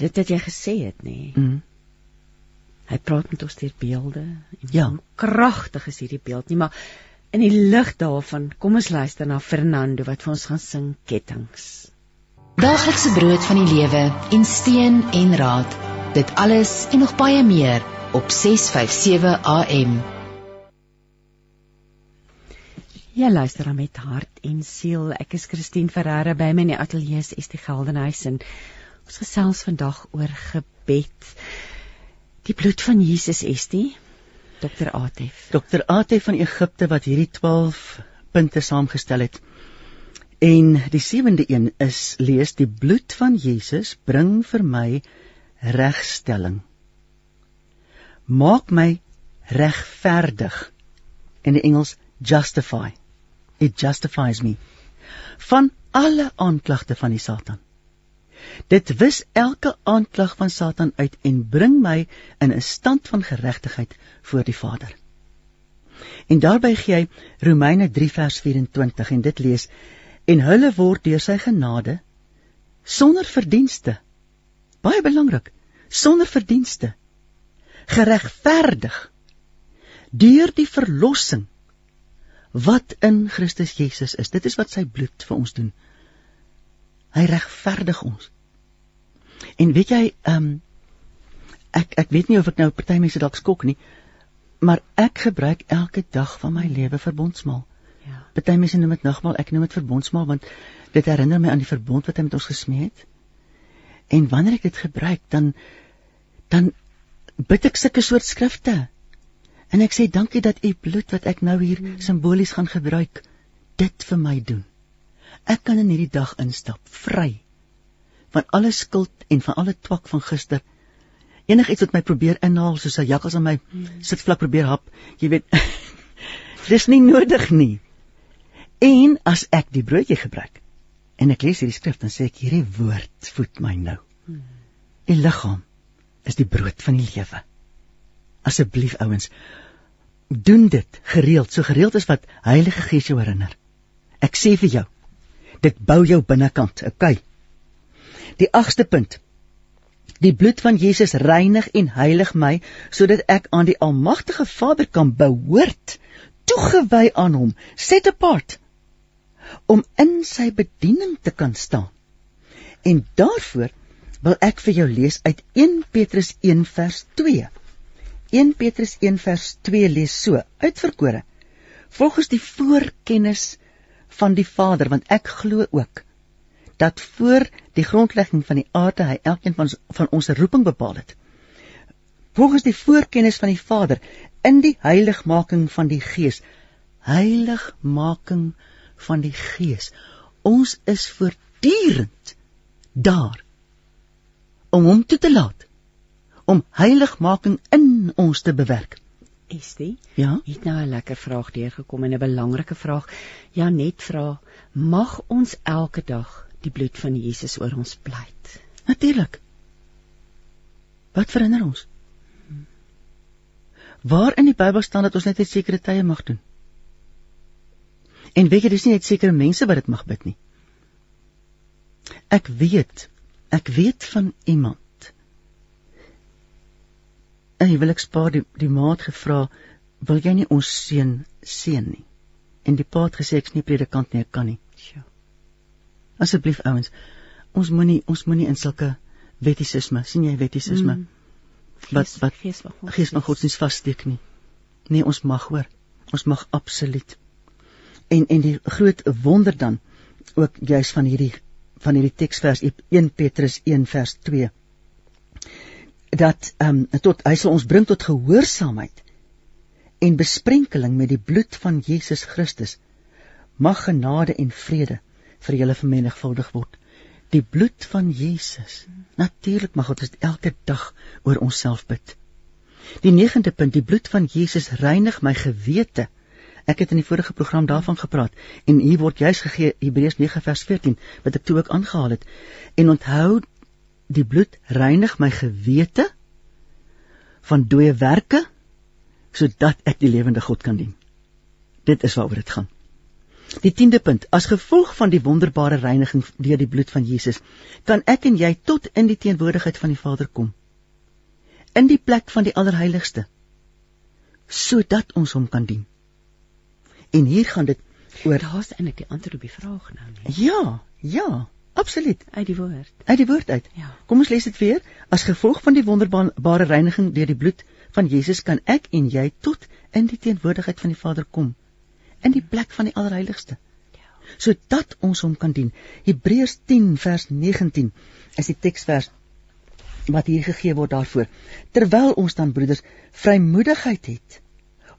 Dit het jy gesê het, nê? Nee. Mm. Hy praat met ons deur beelde. Ja, kragtig is hierdie beeld nie, maar in die lig daarvan, kom ons luister na Fernando wat vir ons gaan sing Kettings. Daaglikse brood van die lewe en steen en raad. Dit alles en nog baie meer op 657 AM. Ja, luister dan met hart en siel. Ek is Christine Ferreira by my in die ateljee is die Geldenhuis en ons gesels vandag oor gebed. Die bloed van Jesus is die Dr. Atef. Dr. Atef van Egipte wat hierdie 12 punte saamgestel het. En die sewende een is lees die bloed van Jesus bring vir my regstelling. Maak my regverdig. In die Engels justify. It justifies me van alle aanklagte van die Satan. Dit wis elke aanklag van Satan uit en bring my in 'n stand van geregtigheid voor die Vader. En daarby gee hy Romeine 3 vers 24 en dit lees en hulle word deur sy genade sonder verdienste baie belangrik sonder verdienste geregverdig deur die verlossing wat in Christus Jesus is. Dit is wat sy bloed vir ons doen. Hy regverdig ons. En weet jy, ehm um, ek ek weet nie of ek nou party mense dalk skok nie, maar ek gebruik elke dag van my lewe verbondsmaal. Ja. Party mense noem dit nagmaal, ek noem dit verbondsmaal want dit herinner my aan die verbond wat hy met ons gesmee het. En wanneer ek dit gebruik, dan dan bid ek sulke soort skrifte. En ek sê dankie dat u bloed wat ek nou hier hmm. simbolies gaan gebruik, dit vir my doen. Ek kan in hierdie dag instap vry van alle skuld en van alle twak van gister. Enigiets wat my probeer inhaal soos 'n jakkals aan my hmm. sit vlak probeer hap, jy weet. [laughs] dis nie nodig nie. En as ek die broodjie gebruik en ek lees hierdie skrif dan sê ek hierdie woord voed my nou. Hmm. Die liggaam is die brood van die lewe. Asseblief ouens, doen dit gereeld, so gereeld as wat Heilige Gees jou herinner. Ek sê vir jou, dit bou jou binnekant, okay? Die 8ste punt. Die bloed van Jesus reinig en heilig my sodat ek aan die almagtige Vader kan behoort, toegewy aan hom, set apart om in sy bediening te kan staan. En daarvoor wil ek vir jou lees uit 1 Petrus 1 vers 2. 1 Petrus 1 vers 2 lees so: Uitverkore volgens die voorkennis van die Vader, want ek glo ook dat voor die grondlegging van die aarde hy elkeen van ons, van ons roeping bepaal het. Volgens die voorkennis van die Vader in die heiligmaking van die Gees heiligmaking van die Gees. Ons is voortdurend daar om hom toe te laat om heiligmaking in ons te bewerk. Estie, Ja, het nou 'n lekker vraag deurgekom en 'n belangrike vraag. Janet vra: Mag ons elke dag die bloed van Jesus oor ons pleit? natuurlik. Wat verander ons? Waar in die Bybel staan dat ons net uit sekere tye mag doen? En weet jy, dis nie net sekere mense wat dit mag bid nie. Ek weet, ek weet van iemand. En hy wil ek spaar die die maat gevra, wil jy nie ons seun seën nie? En die pa het gesê ek's nie predikant nie, ek kan nie. Sjoe. Asseblief ouens, ons moenie ons moenie in sulke wettisisme, sien jy wettisisme? Mm. Wat Gees- wat gees van God. gees van godsdienst vassteek nie. Nee, ons mag hoor. Ons mag absoluut. En en die groot wonder dan ook juis van hierdie van hierdie teksvers 1 Petrus 1 vers 2 dat ehm um, tot hy sal ons bring tot gehoorsaamheid en besprenkeling met die bloed van Jesus Christus. Mag genade en vrede vir julle vermenigvuldig word. Die bloed van Jesus natuurlik mag ons elke dag oor onsself bid. Die negende punt die bloed van Jesus reinig my gewete. Ek het in die vorige program daarvan gepraat en hier word juis gegee Hebreërs 9 vers 14 wat ek toe ook aangehaal het. En onthou die bloed reinig my gewete van dooie werke sodat ek die lewende God kan dien. Dit is waaroor dit gaan. Die 10de punt, as gevolg van die wonderbare reiniging deur die bloed van Jesus, kan ek en jy tot in die teenwoordigheid van die Vader kom. In die plek van die allerheiligste sodat ons hom kan dien. En hier gaan dit oor Daar's eintlik die antwoord op die vraag nou nie. ja, ja, absoluut. Uit die woord. Uit die woord uit. Ja. Kom ons lees dit weer. As gevolg van die wonderbare reiniging deur die bloed van Jesus kan ek en jy tot in die teenwoordigheid van die Vader kom, in die plek van die allerheiligste. Sodat ons hom kan dien. Hebreërs 10 vers 19 is die teksvers wat hier gegee word daarvoor. Terwyl ons dan broeders vrymoedigheid het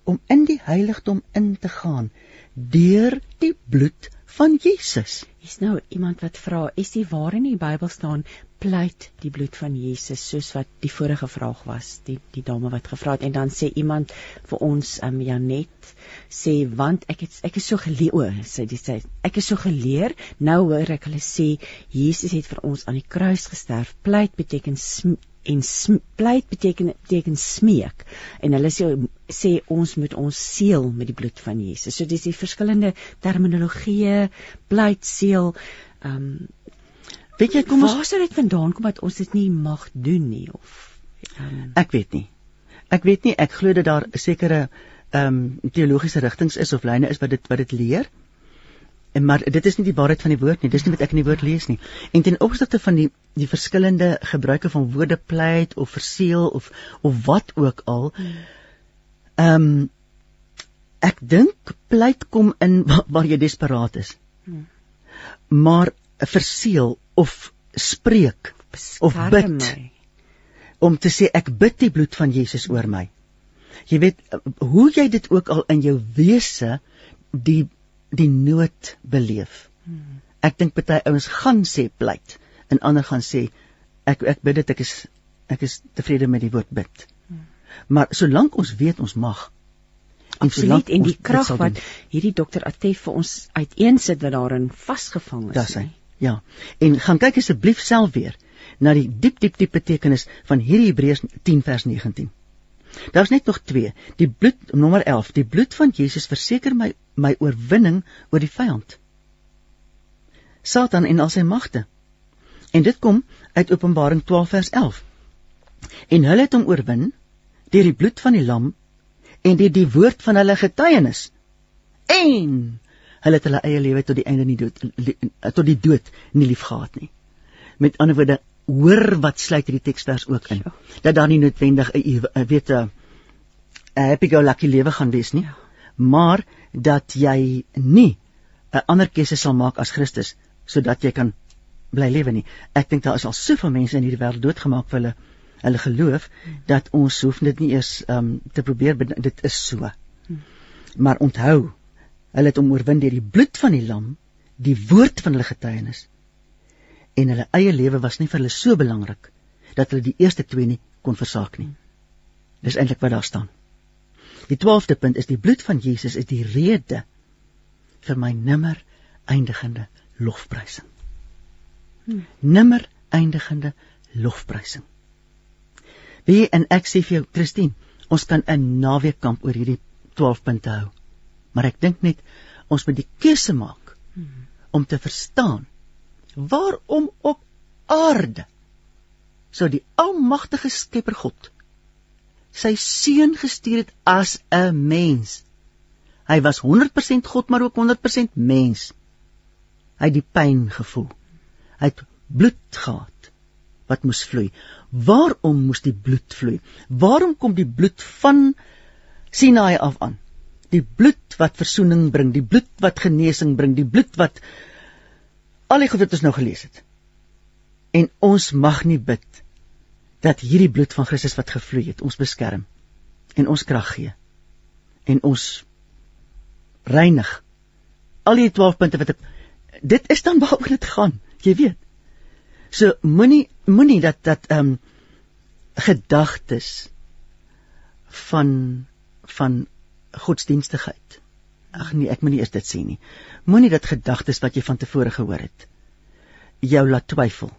om in die heiligdom in te gaan deur die bloed van Jesus. Hier's nou iemand wat vra, is die waar in die Bybel staan pleit die bloed van Jesus soos wat die vorige vraag was, die die dame wat gevra het en dan sê iemand vir ons, um, Janet, sê want ek het ek is so geleer, o, sê die sê ek is so geleer, nou hoor ek hulle sê Jesus het vir ons aan die kruis gesterf. Pleit beteken sm, en pleit beteken beteken smeek en hulle sê sê ons moet ons seël met die bloed van Jesus. So dis die verskillende terminologieë, pleit, seël, ehm um, Weet jy, kom ons Waar sou dit vandaan kom dat ons dit nie mag doen nie of um, Ek weet nie. Ek weet nie, ek glo dat daar sekere ehm um, teologiese rigtings is of lyne is wat dit wat dit leer. En maar dit is nie die waarheid van die woord nie. Dis nie wat ek in die woord lees nie. En ten opsigte van die die verskillende gebruike van woorde pleit of verseël of of wat ook al. Ehm um, ek dink pleit kom in waar, waar jy desperaat is. Hmm. Maar verseël of spreek of beskerm bid my. om te sê ek bid die bloed van Jesus oor my. Jy weet hoe jy dit ook al in jou wese die die nood beleef. Ek dink party ouens gaan sê pleit en ander gaan sê ek ek bid dit ek is ek is tevrede met die woord bid. Maar solank ons weet ons mag Absoluut en die krag wat hierdie dokter Atef vir ons uiteensit wat daarin vasgevang is. Dis hy. Ja. En gaan kyk asseblief self weer na die diep diep diep betekenis van hierdie Hebreërs 10 vers 19. Daar's net nog 2. Die bloed nommer 11. Die bloed van Jesus verseker my my oorwinning oor die vyand. Satan en al sy magte. En dit kom uit Openbaring 12 vers 11. En hulle het hom oorwin deur die bloed van die lam en deur die woord van hulle getuienis. En hulle het hulle eie lewe tot die einde nie dood tot die dood nie liefgehad nie. Met ander woorde, hoor wat sluit hierdie teksvers ook in. Ja. Dat daar nie noodwendig 'n uh, weet 'n happy go lucky lewe gaan wees nie, Ja. maar dat jy nie 'n ander keuse sal maak as Christus sodat jy kan bly lewe nie. Ek dink daar is al soveel mense in hierdie wêreld doodgemaak vir hulle hulle geloof dat ons hoef dit nie eers um, te probeer dit is so. Maar onthou Hulle het hom oorwin deur die bloed van die lam, die woord van hulle getuienis. En hulle eie lewe was nie vir hulle so belangrik dat hulle die eerste twee nie kon versaak nie. Dis eintlik wat daar staan. Die 12de punt is die bloed van Jesus is die rede vir my nimmer eindigende lofprysing. Hmm. Nimmer eindigende lofprysing. Wie en ek sê vir jou Christine, ons kan 'n naweekkamp oor hierdie 12 punte hou. Maar ek dink net ons moet die keuse maak hmm. om te verstaan waarom op aarde sou die almagtige Skepper God sy seun gestuur het as 'n mens. Hy was 100% God maar ook 100% mens. Hy het die pyn gevoel. Hy het bloed gehad wat moes vloei. Waarom moes die bloed vloei? Waarom kom die bloed van Sinai af aan? Die bloed wat verzoening bring, die bloed wat genesing bring, die bloed wat al die goed wat ons nou gelees het. En ons mag nie bid dat hierdie bloed van Christus wat gevloei het ons beskerm en ons krag gee en ons reinig al die 12 punte wat ek dit is dan waaroor dit gaan jy weet. So moenie moenie dat dat ehm um, gedagtes van van godsdienstigheid ag nee ek moenie eers dit sê nie moenie dat gedagtes wat jy van tevore gehoor het jou laat twyfel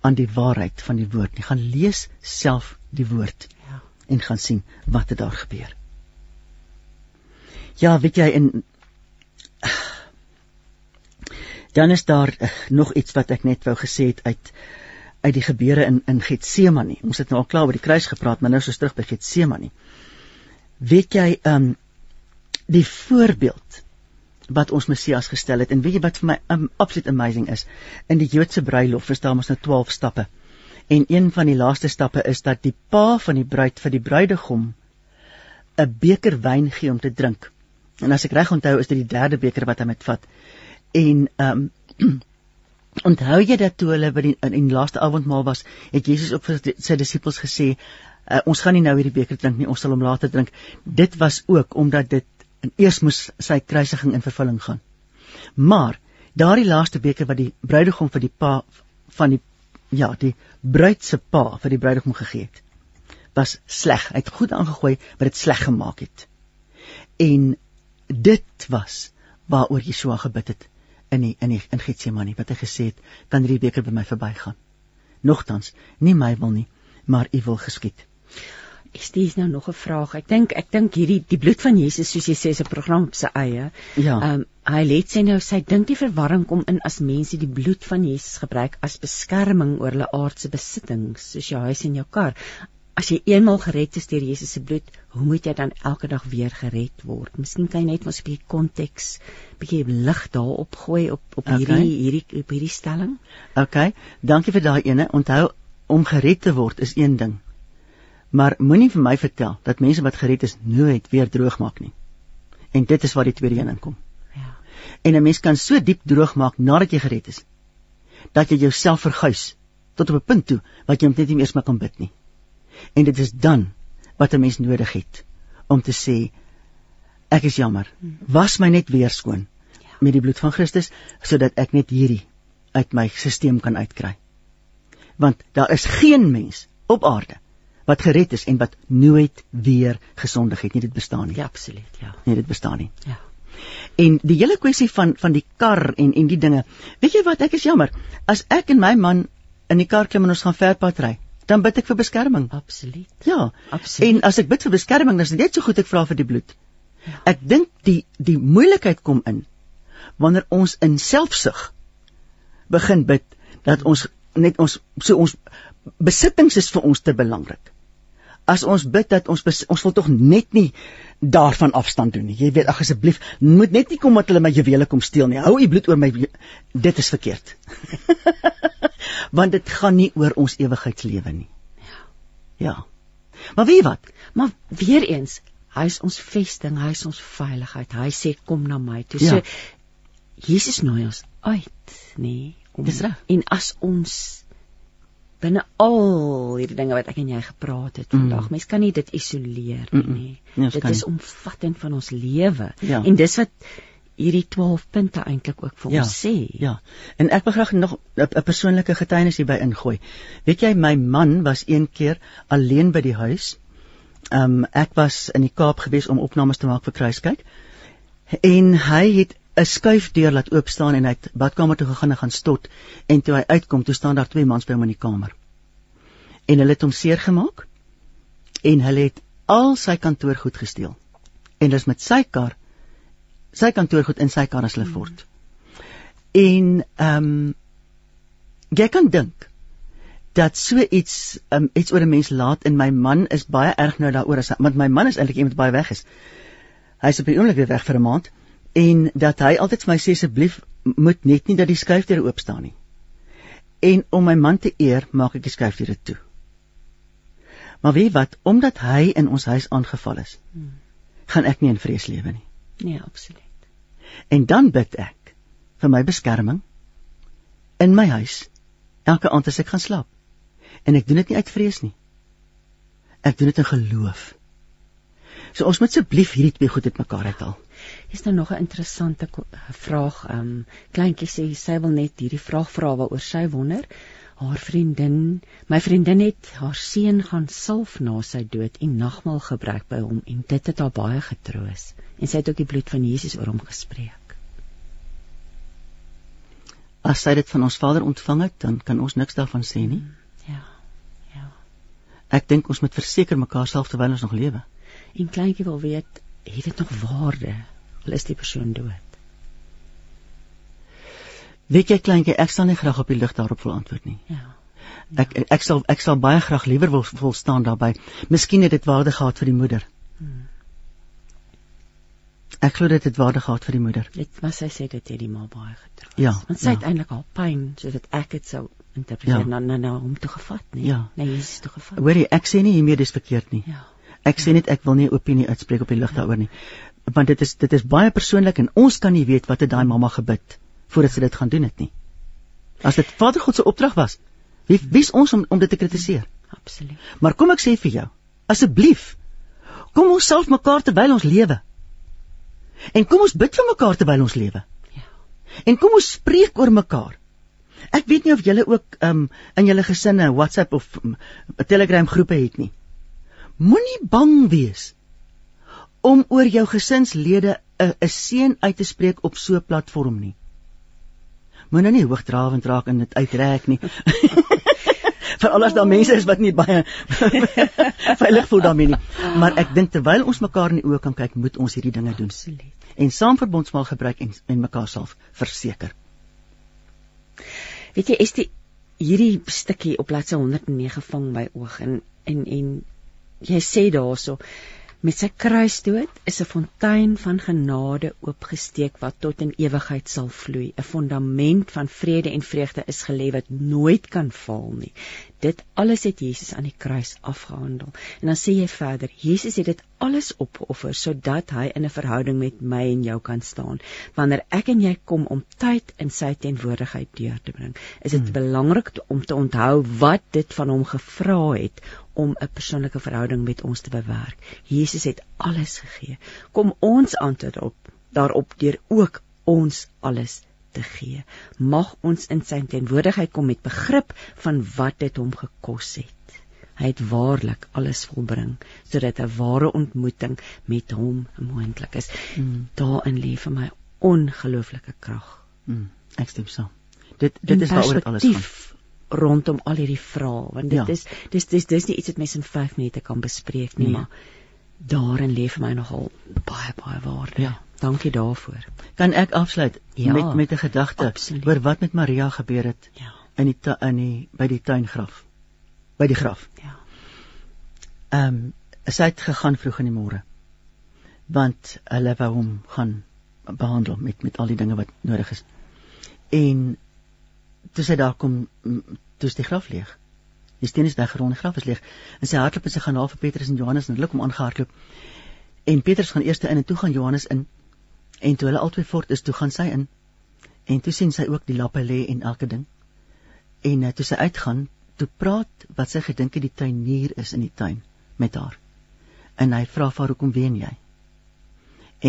aan die waarheid van die woord nie. Gaan lees self die woord. Ja. En gaan sien wat het daar gebeur. Ja, weet jy in [sighs] Dan is daar uh, nog iets wat ek net wou gesê het uit uit die gebeure in in Getsemane. Ons het nou al klaar oor die kruis gepraat, maar nou ons terug by Getsemane. Weet jy ehm um, die voorbeeld wat ons Messias gestel het. En weet jy wat vir my um, absoluut amazing is? In die Joodse bruilof is daar mos nou 12 stappe. En een van die laaste stappe is dat die pa van die bruid vir die bruidegom 'n beker wyn gee om te drink. En as ek reg onthou is dit die derde beker wat hy met vat. En ehm um, [clears throat] onthou jy dat toe hulle by die in die laaste avondmaal was het Jesus op vir sy disippels gesê uh, ons gaan nie nou hierdie beker drink nie ons sal hom later drink. Dit was ook omdat dit en eers moes sy kruisiging in vervulling gaan. Maar daardie laaste beker wat die bruidegom vir die pa van die ja, die bruid se pa vir die bruidegom gegee het, was sleg. Hy het goed aangegooi, maar dit sleg gemaak het. En dit was waaroor Yeshua gebid het in die, in die, in Getsemane wat hy gesê het, kan hierdie beker by my verbygaan. Nogtans, nie my wil nie, maar u wil geskied. Is dis nou nog 'n vraag. Ek dink ek dink hierdie die bloed van Jesus soos jy sê is 'n program op sy eie. Ja. Ehm um, hy let sê nou sy dink die verwarring kom in as mense die bloed van Jesus gebruik as beskerming oor hulle aardse besittings, soos jou huis en jou kar. As jy eenmal gered is deur Jesus se bloed, hoe moet jy dan elke dag weer gered word? Miskien kan jy net ons 'n bietjie konteks, bietjie lig daarop gooi op op hierdie okay. hierdie op hierdie stelling. OK. Dankie vir daai ene. Onthou om gered te word is een ding Maar moenie vir my vertel dat mense wat gered is nooit weer droog maak nie. En dit is waar die tweede een inkom. Ja. En 'n mens kan so diep droog maak nadat jy gered is dat jy jouself verguis tot op 'n punt toe wat jy net nie meer kan bid nie. En dit is dan wat 'n mens nodig het om te sê ek is jammer. Was my net weer skoon ja. met die bloed van Christus sodat ek net hierdie uit my stelsel kan uitkry. Want daar is geen mens op aarde wat gered is en wat nooit weer gesondig het. Nie dit bestaan nie. Ja absoluut ja. Nee dit bestaan nie. Ja. En die hele kwessie van van die kar en en die dinge. Weet jy wat? Ek is jammer. As ek en my man in die kar klim en ons gaan verpad ry dan bid ek vir beskerming. Absoluut. Ja. Absoluut. En as ek bid vir beskerming dan is dit net so goed ek vra vir die bloed. Ja. ek dink die die moeilikheid kom in wanneer ons in selfsug begin bid dat ons net ons so ons besittings is vir ons te belangrik as ons bid dat ons ons wil tog net nie daarvan afstand doen nie. Jy weet, ag asseblief, moet net nie kom dat hulle my juwele kom steel nie. Hou u bloed oor my dit is verkeerd. [laughs] Want dit gaan nie oor ons ewigheidslewe nie. Ja. Maar wie wat? Maar weer eens, hy is ons vesting, hy is ons veiligheid. Hy sê kom na my toe. Ja. So Jesus nooi ons uit, nê? Om, dis reg. En as ons binne al hierdie dinge wat ek en jy gepraat het vandag. Mm. Mens kan nie dit isoleer nie. Mm -mm. Dit is omvattend van ons lewe. Ja. En dis wat hierdie 12 punte eintlik ook vir Ja, ons sê. Ja. En ek wil graag nog 'n persoonlike getuienis hierby ingooi. Weet jy, my man was een keer alleen by die huis. Ehm um, ek was in die Kaap gewees om opnames te maak vir Kruiskyk. En hy het 'n skuifdeur laat oop staan en hy het badkamer toe gegaan en gaan stot en toe hy uitkom, toe staan daar twee mans by hom in die kamer. En hulle het hom seer gemaak en hulle het al sy kantoorgoed gesteel. En dis met sy kar sy kantoorgoed in sy kar as hulle voort. En ehm um, jy kan dink dat so iets um, iets oor 'n mens laat in my man is baie erg nou daaroor as want my man is eintlik iemand baie weg is. Hy's op die oomblik weer weg vir 'n maand en dat hy altyd vir my sê asseblief moet net nie dat die skuifdeure oop staan nie. En om my man te eer, maak ek die skuifdeure toe. Maar weet wat, omdat hy in ons huis aangeval is, Hmm. gaan ek nie in vrees lewe nie. Nee, absoluut. En dan bid ek vir my beskerming in my huis elke aand as ek gaan slaap. En ek doen dit nie uit vrees nie. Ek doen dit in geloof. So ons moet asseblief hierdie twee goed uitmekaar uithaal. Is nou nog 'n interessante vraag. Ehm um, kleintjie sê sy wil net hierdie vraag vra waaroor sy wonder. Haar vriendin, my vriendin het haar seun gaan salf na sy dood en nagmaal gebruik by hom en dit het haar baie getroos. En sy het ook die bloed van Jesus oor hom gespreek. As sy dit van ons Vader ontvang het, dan kan ons niks daarvan sê nie. Ja. Ja. Ek dink ons moet verseker mekaar self terwyl ons nog lewe. En kleintjie wil weet, het dit nog waarde al is die persoon dood? Weet jy kleintjie, ek sal nie graag op die lig daarop wil antwoord nie. Ja. Ek ek sal ek sal baie graag liewer wil vol staan daarbey. Miskien het dit waarde gehad vir die moeder. Hmm. Ek glo dit het waarde gehad vir die moeder. Dit maar sy sê dit het die ma baie getroos. Ja, Want sy ja. het eintlik haar pyn soos dit ek dit sou interpreteer Ja. na na na hom toe gevat, nee. Ja. Na Jesus toe gevat. Hoorie, ek sê nie hiermee dis verkeerd nie. Ja. Ek sê net ek wil nie 'n opinie uitspreek op die lig daaroor nie. Want dit is dit is baie persoonlik en ons kan nie weet wat het daai mamma gebid voordat sy dit gaan doen het nie. As dit Vader God se opdrag was, wie wie's ons om om dit te kritiseer? Absoluut. Maar kom ek sê vir jou, asseblief, kom ons self mekaar terwyl ons lewe. En kom ons bid vir mekaar terwyl ons lewe. Ja. En kom ons spreek oor mekaar. Ek weet nie of julle ook um, in julle gesinne WhatsApp of um, Telegram groepe het nie. Moenie bang wees om oor jou gesinslede 'n 'n seën uit te spreek op so 'n platform nie. Moenie nie hoogdrawend raak en dit uitrek nie. [laughs] Veral as daar mense is wat nie baie [laughs] veilig voel daarmee nie. Maar ek dink terwyl ons mekaar in die oë kan kyk, moet ons hierdie dinge doen Absoluut. en saam verbondsmaal gebruik en, en mekaar self verseker. Weet jy, is die hierdie stukkie op bladsy 109 vang my oog en en en jy sê daarso met sy kruisdood is 'n fontein van genade oopgesteek wat tot in ewigheid sal vloei. 'n Fondament van vrede en vreugde is gelê wat nooit kan val nie. Dit alles het Jesus aan die kruis afgehandel. En dan sê jy verder, Jesus het dit alles opgeoffer sodat hy in 'n verhouding met my en jou kan staan. Wanneer ek en jy kom om tyd in sy teenwoordigheid deur te bring, is dit hmm. belangrik om te onthou wat dit van hom gevra het om 'n persoonlike verhouding met ons te bewerk. Jesus het alles gegee. Kom ons antwoord op daarop deur ook ons alles te gee. Mag ons in sy teenwoordigheid kom met begrip van wat dit hom gekos het. Hy het waarlik alles volbring sodat 'n ware ontmoeting met hom moontlik is. Mm. Daarin lê vir my ongelooflike krag. Mm, ek stem saam. Dit dit is waaroor dit alles gaan. Rondom al hierdie vrae want dit Ja. is dis dis dis nie iets wat mens in 5 minute kan bespreek nie, Nee. maar daarin lê vir my nogal baie baie waarde. Ja. Dankie daarvoor. Kan ek afsluit Ja, met met 'n gedagte oor wat met Maria gebeur het Ja. in die in die by die tuingraf. By die graf. Ja. Ehm um, sy het gegaan vroeg in die môre. Want hulle wou hom gaan behandel met met al die dinge wat nodig is. En toe sy daar kom, toe die graf leeg. Die steen is weggerol en die graf is leeg. En sy hardloop en sy gaan na vir Petrus en Johannes en hulle kom aangehardloop. En Petrus gaan eers in en toe gaan Johannes in. En toe hulle albei voort is, toe gaan sy in. En toe sien sy ook die lappe lê en elke ding. En uh, toe sy uitgaan, toe praat wat sy gedink het die tuinier is in die tuin met haar. En hy vra vir haar hoekom ween jy?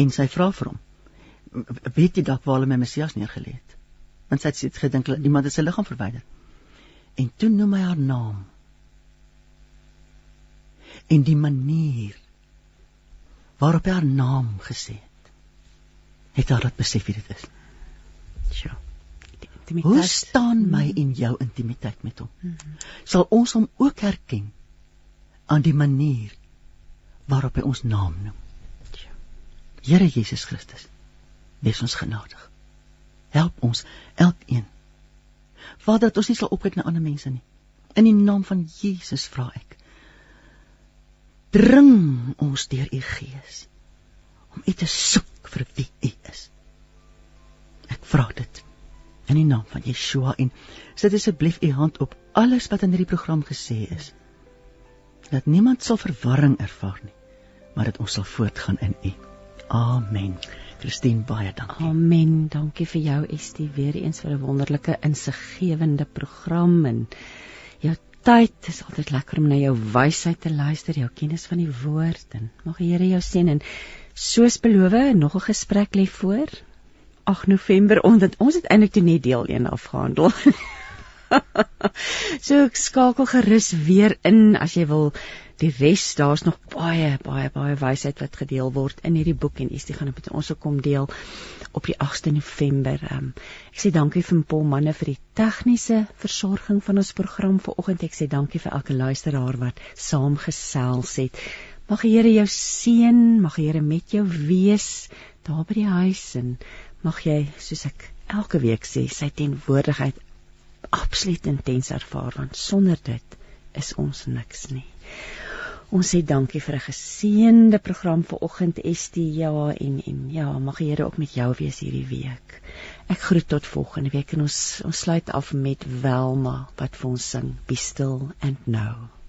En sy vra vir hom: weet jy dalk waar hulle my Messias neergelê het? Want sy het gedink iemand het sy liggaam verwyder. En toe noem hy haar naam. En die manier waarop hy haar naam gesê het, het haar dat besef wie dit is. Ja. Hoe staan my en jou intimiteit met hom? Mm -hmm. Sal ons hom ook herken aan die manier waarop hy ons naam noem? Here Jesus Christus, wees ons genadig. Help ons elkeen. Vader, dat ons nie sal opkyk na ander mense nie. In die naam van Jesus vra ek. Dring ons deur u Gees om u te soek vir wie u is. Ek vra dit in die naam van Yeshua en sit asseblief u hand op alles wat in hierdie program gesê is. Dat niemand sal verwarring ervaar nie, maar dat ons sal voortgaan in u. Amen. Christine baie dankie. Amen. Dankie vir jou Estie weer eens vir 'n wonderlike insiggewende program en jou tyd. Dit is altyd lekker om na jou wysheid te luister, jou kennis van die woord en mag die Here jou seën en soos beloof, nog 'n gesprek lê voor. 8 November omdat ons het eintlik toe net deel 1 afgehandel. [laughs] so ek skakel gerus weer in as jy wil die res daar's nog baie baie baie wysheid wat gedeel word in hierdie boek en Estie gaan dit met ons ook kom deel op die 8de November. Um, ek sê dankie vir Paul manne vir die tegniese versorging van ons program vanoggend. Ek sê dankie vir elke luisteraar wat saamgesels het. Mag die Here jou seën, mag die Here met jou wees daar by die huis en mag jy soos ek elke week sê sy tenwoordigheid absoluut intens ervaar want sonder dit is ons niks nie. Ons sê dankie vir 'n geseënde program vir oggend Estie ja en en ja mag die Here ook met jou wees hierdie week. Ek groet tot volgende week en ons ons sluit af met Welma wat vir ons sing Be still and know.